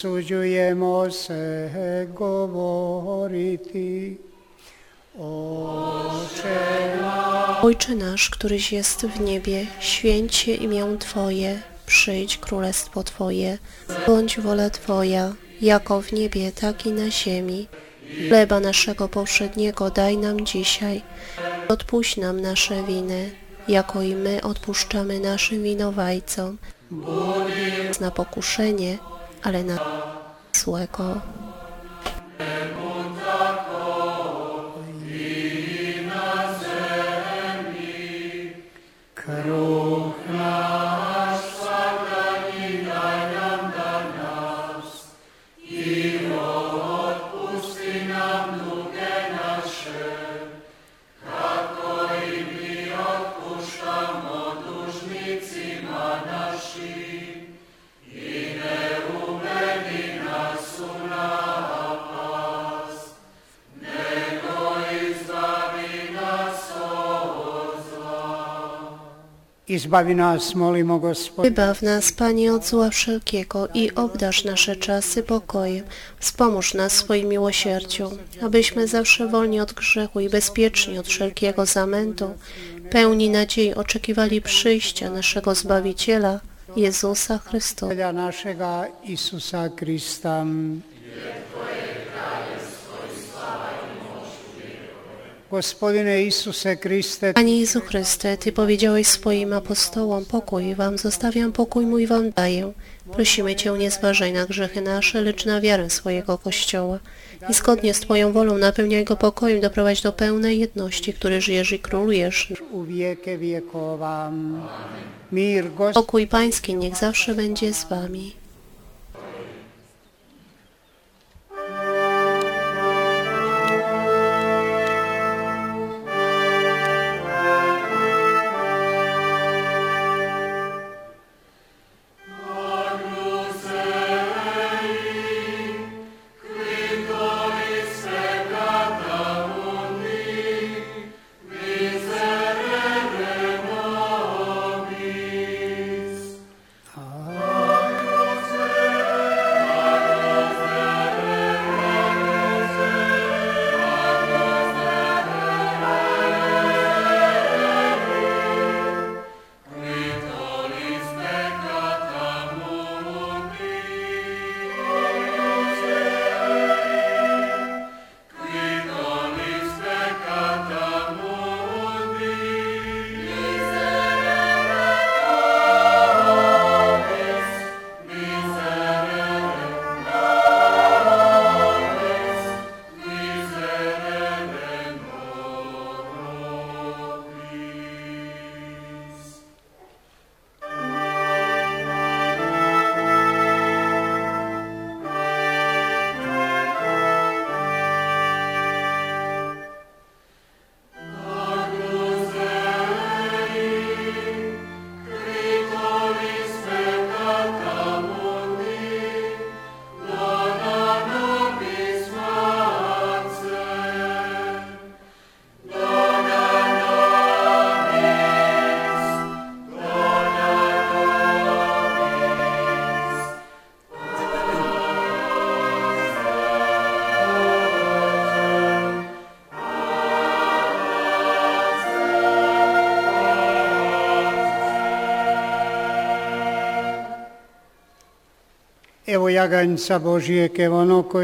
usuđujemo se govoriti. Oče Ojcze nasz, któryś jest w niebie, święć się imię Twoje, przyjdź królestwo Twoje, bądź wola Twoja, jako w niebie, tak i na ziemi. Chleba naszego powszedniego daj nam dzisiaj. Odpuść nam nasze winy, jako i my odpuszczamy naszym winowajcom. Na pokuszenie, ale na złego. Kruh Izbavi nas, molimo Gospod, Wybaw nas, Panie, od zła wszelkiego i obdarz nasze czasy pokojem. Wspomóż nas w swoim miłosierdziu, abyśmy zawsze wolni od grzechu i bezpieczni od wszelkiego zamętu, pełni nadziei oczekiwali przyjścia naszego Zbawiciela, Jezusa Chrystusa. Gospoda našega Isusa Krista. Panie Jezu Chryste, Ty powiedziałeś swoim apostołom, pokój wam zostawiam, pokój mój wam daję. Prosimy Cię, nie zważaj na grzechy nasze, lecz na wiarę swojego Kościoła. I zgodnie z Twoją wolą napełniaj go pokojem, doprowadź do pełnej jedności, który żyjesz i królujesz. Pokój Pański niech zawsze będzie z Wami.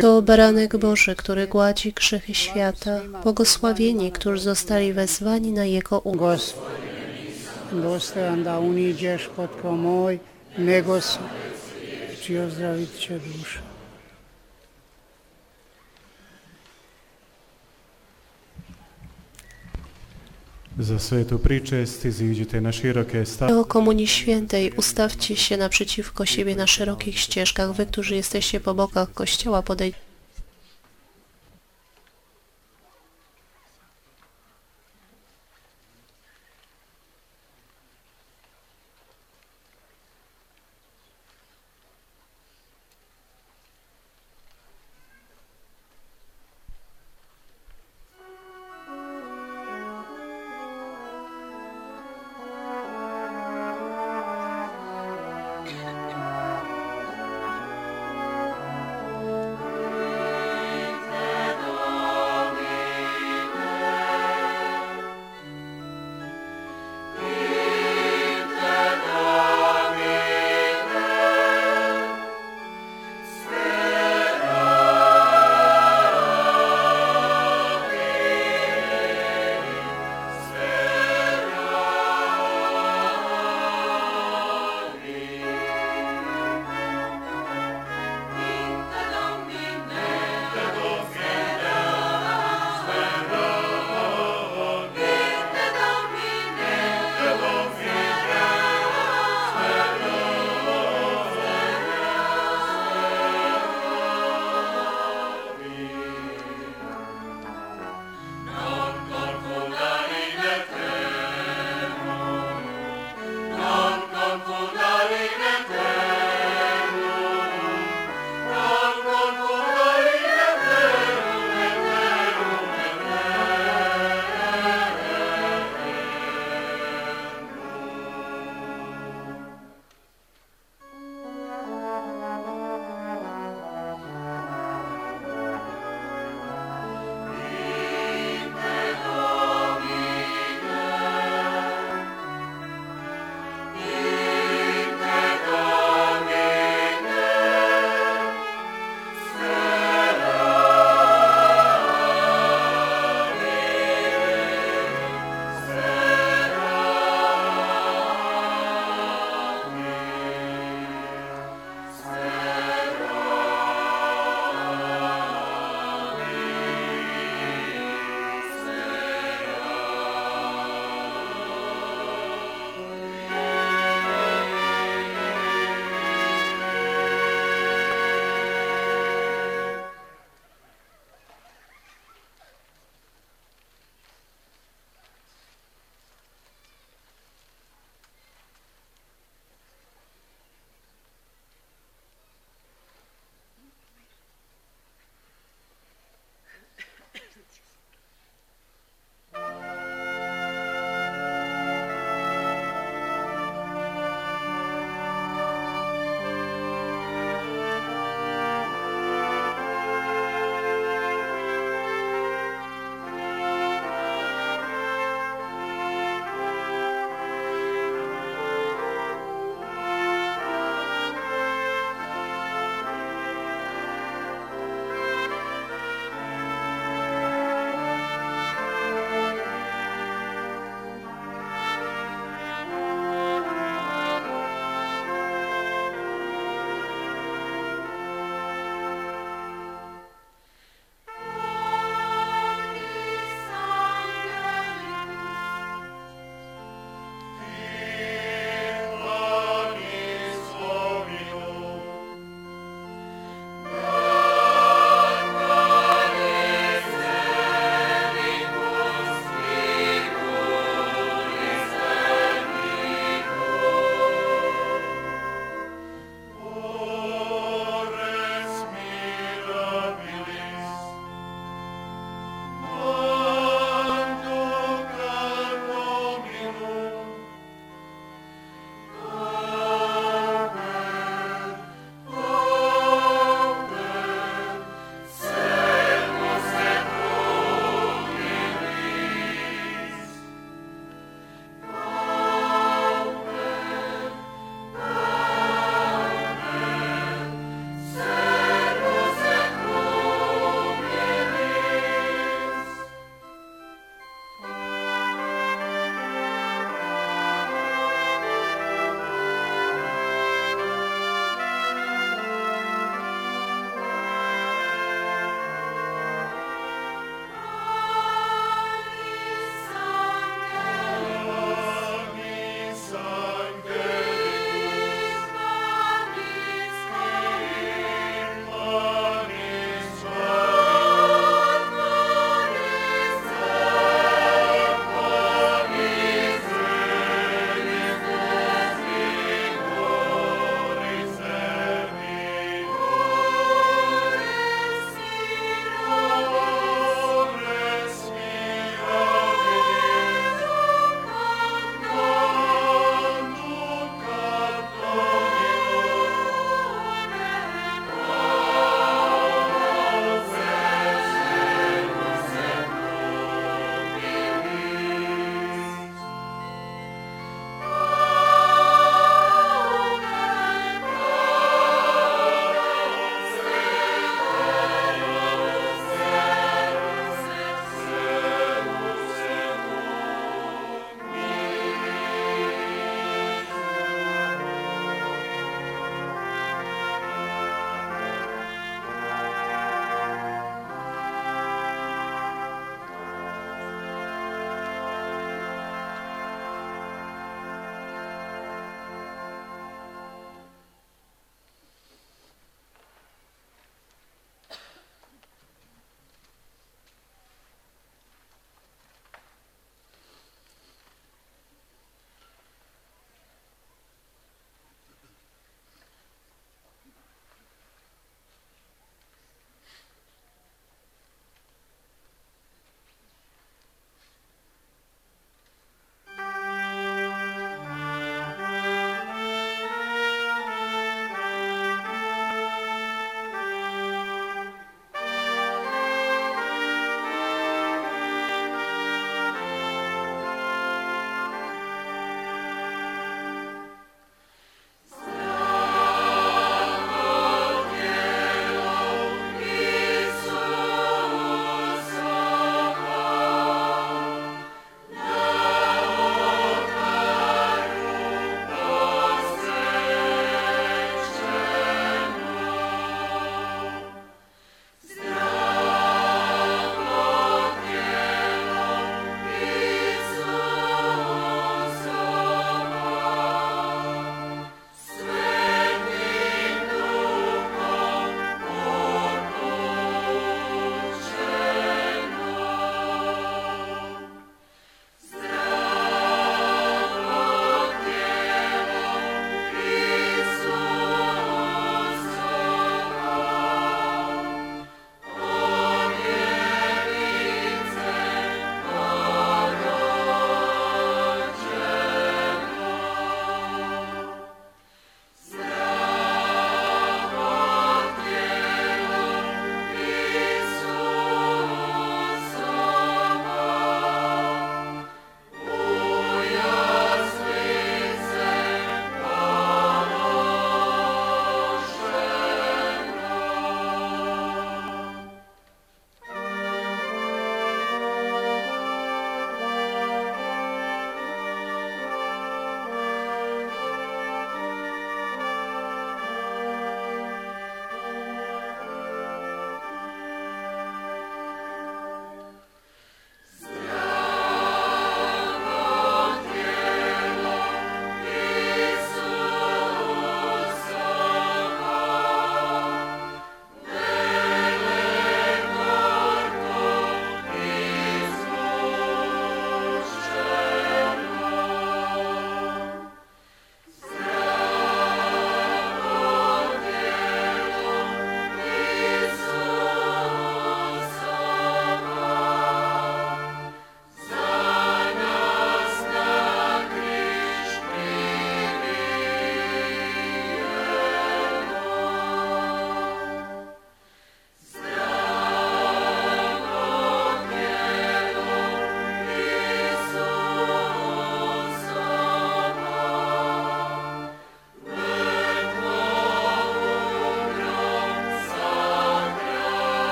To baranek Boży, który gładzi grzechy świata. Błogosławieni, którzy zostali wezwani na Jego um. Da uniđeš pod Za svetu pričest iziđite na široke stavke. O Komunii Świętej ustawcie się naprzeciwko siebie na szerokich ścieżkach. Wy, którzy jesteście po bokach kościoła, podejdźcie.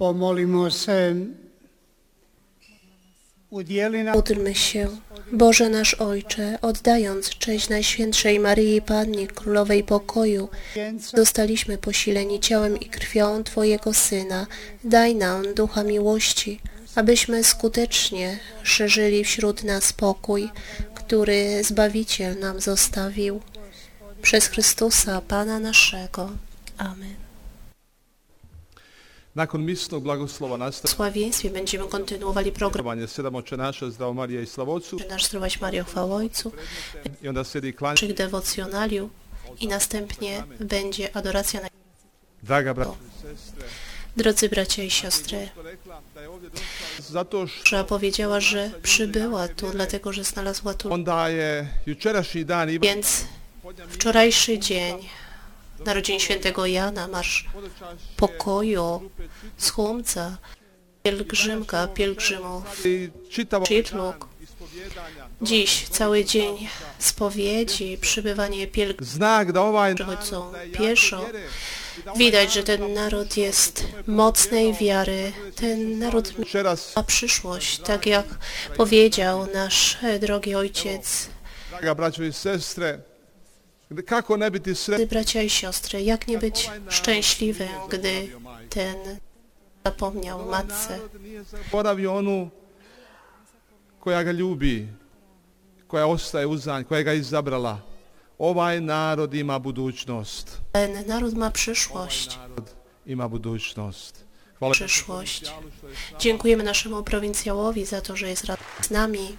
Pomolimo se, Módlmy się, Boże nasz Ojcze, oddając cześć Najświętszej Maryi Pannie, Królowej Pokoju, zostaliśmy posileni ciałem i krwią Twojego Syna. Daj nam ducha miłości, abyśmy skutecznie szerzyli wśród nas pokój, który Zbawiciel nam zostawił. Przez Chrystusa, Pana naszego. Amen. Nakon misnog blagoslova W nastavljanje sławieństwie będziemy kontynuowali program Sedam oče naša, zdravo Marija i Slavocu Nasz Zdrowaś Mario Chwała Ojcu, i onda sedi klanja. naszych dewocjonaliów i następnie będzie adoracja na... Draga sestre, Drodzy bracia i siostry, Ża powiedziała, że przybyła tu, dlatego że znalazła tu. Więc wczorajszy dzień narodzin świętego Jana, marsz pokoju, słumca, pielgrzymka, pielgrzymów, Čitluk. Dziś cały dzień spowiedzi, przybywanie przychodzą pieszo. Widać, że ten naród jest mocnej wiary. Ten naród ma przyszłość, tak jak powiedział nasz drogi ojciec. draga i sestre, Gdy bracia i siostry, jak nie być szczęśliwym, gdy ten zapomniał matce. koja ga ljubi, koja ostaje uzanj, koja ga izabrala. Ovaj narod ima budućnost. Ten naród ma przyszłość, Narod ima budućnost. Hvala przyszłość. Dziękujemy naszemu prowincjałowi za to, że jest z nami.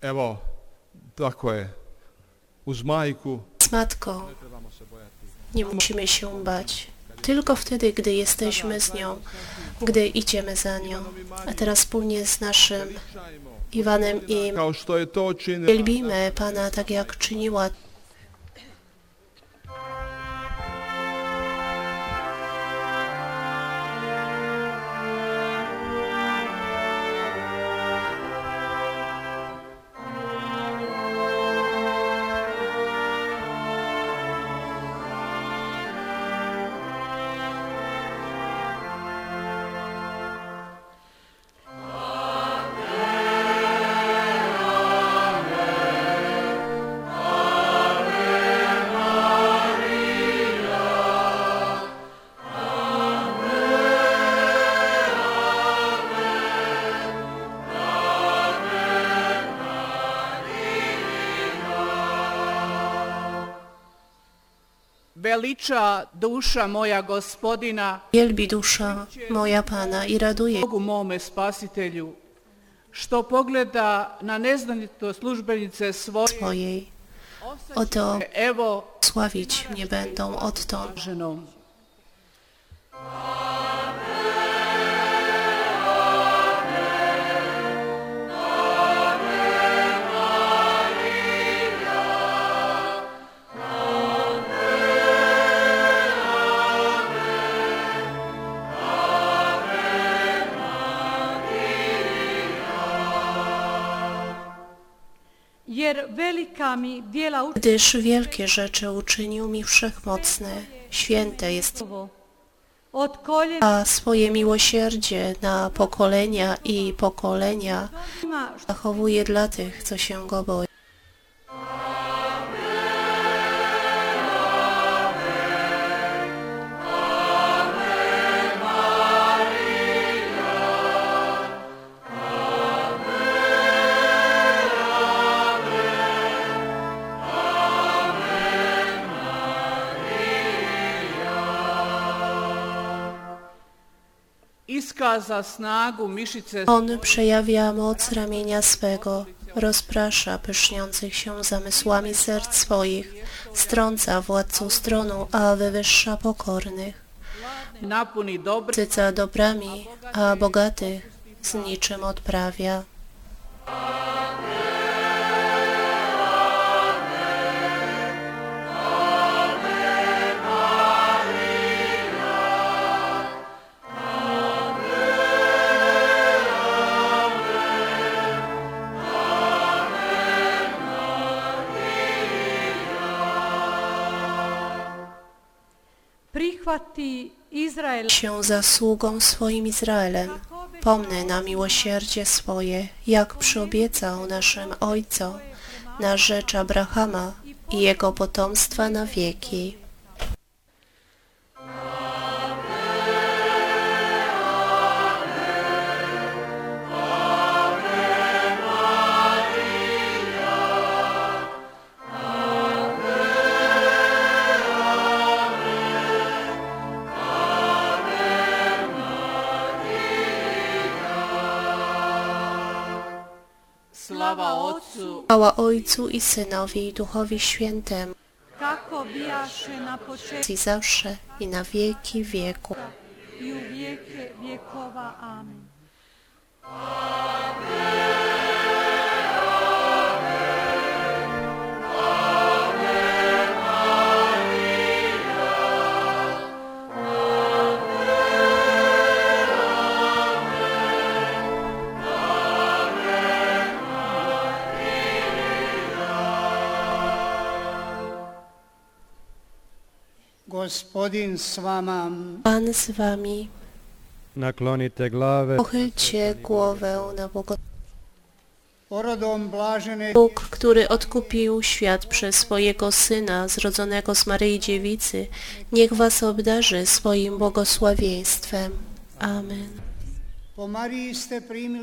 Evo, tako je. Uz majku Z matką nie musimy się bać. Tylko wtedy, gdy jesteśmy z nią, gdy idziemy za nią. A teraz wspólnie z naszym Iwanem i wielbimy Pana tak, jak czyniła Veliča duša moja gospodina, Wielbi dusza moja Pana i raduje Bogu mome spasitelju, što pogleda na neznanito službenice svoje, swojej. Oto evo sławić mnie będą odtąd. Gdyż wielkie rzeczy uczynił mi wszechmocny, święte jest, a swoje miłosierdzie na pokolenia i pokolenia zachowuje dla tych, co się go boją. On przejawia moc ramienia swego, rozprasza pyszniących się zamysłami serc swoich, strąca władców stronu, a wywyższa pokornych. Syca dobrami, a bogatych z niczym odprawia. Się zasługą swoim Izraelem. Pomny na miłosierdzie swoje, jak przyobiecał naszym ojcom, na rzecz Abrahama i jego potomstwa na wieki. Chwała Ojcu i Synowi i Duchowi Świętemu, kako bijaše na početku i zawsze i na wieki wieku. i u vijeke vjekova. Amen. Gospodin s vama, Pan z wami, Naklonite glave. pochylcie głowę na Boga. Bóg, który odkupił świat przez swojego Syna, zrodzonego z Maryi Dziewicy, niech was obdarzy swoim błogosławieństwem. Amen.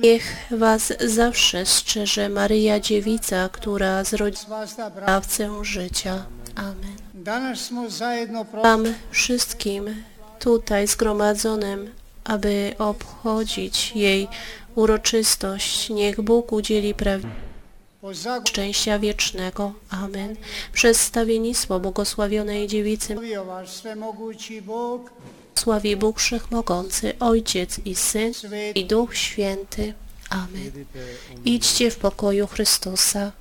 Niech was zawsze strzeże Maryja Dziewica, która zrodzi s vas da bra. Dawcę życia. Amen. Wam wszystkim tutaj zgromadzonym, aby obchodzić jej uroczystość, niech Bóg udzieli zagovio szczęścia wiecznego. Amen. Przez stawiennictwo błogosławionej dziewicy sławi Bóg Wszechmogący, Ojciec i Syn i Duch Święty. Amen. Idźcie w pokoju Chrystusa.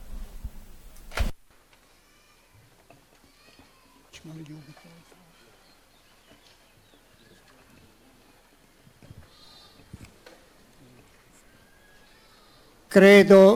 Credo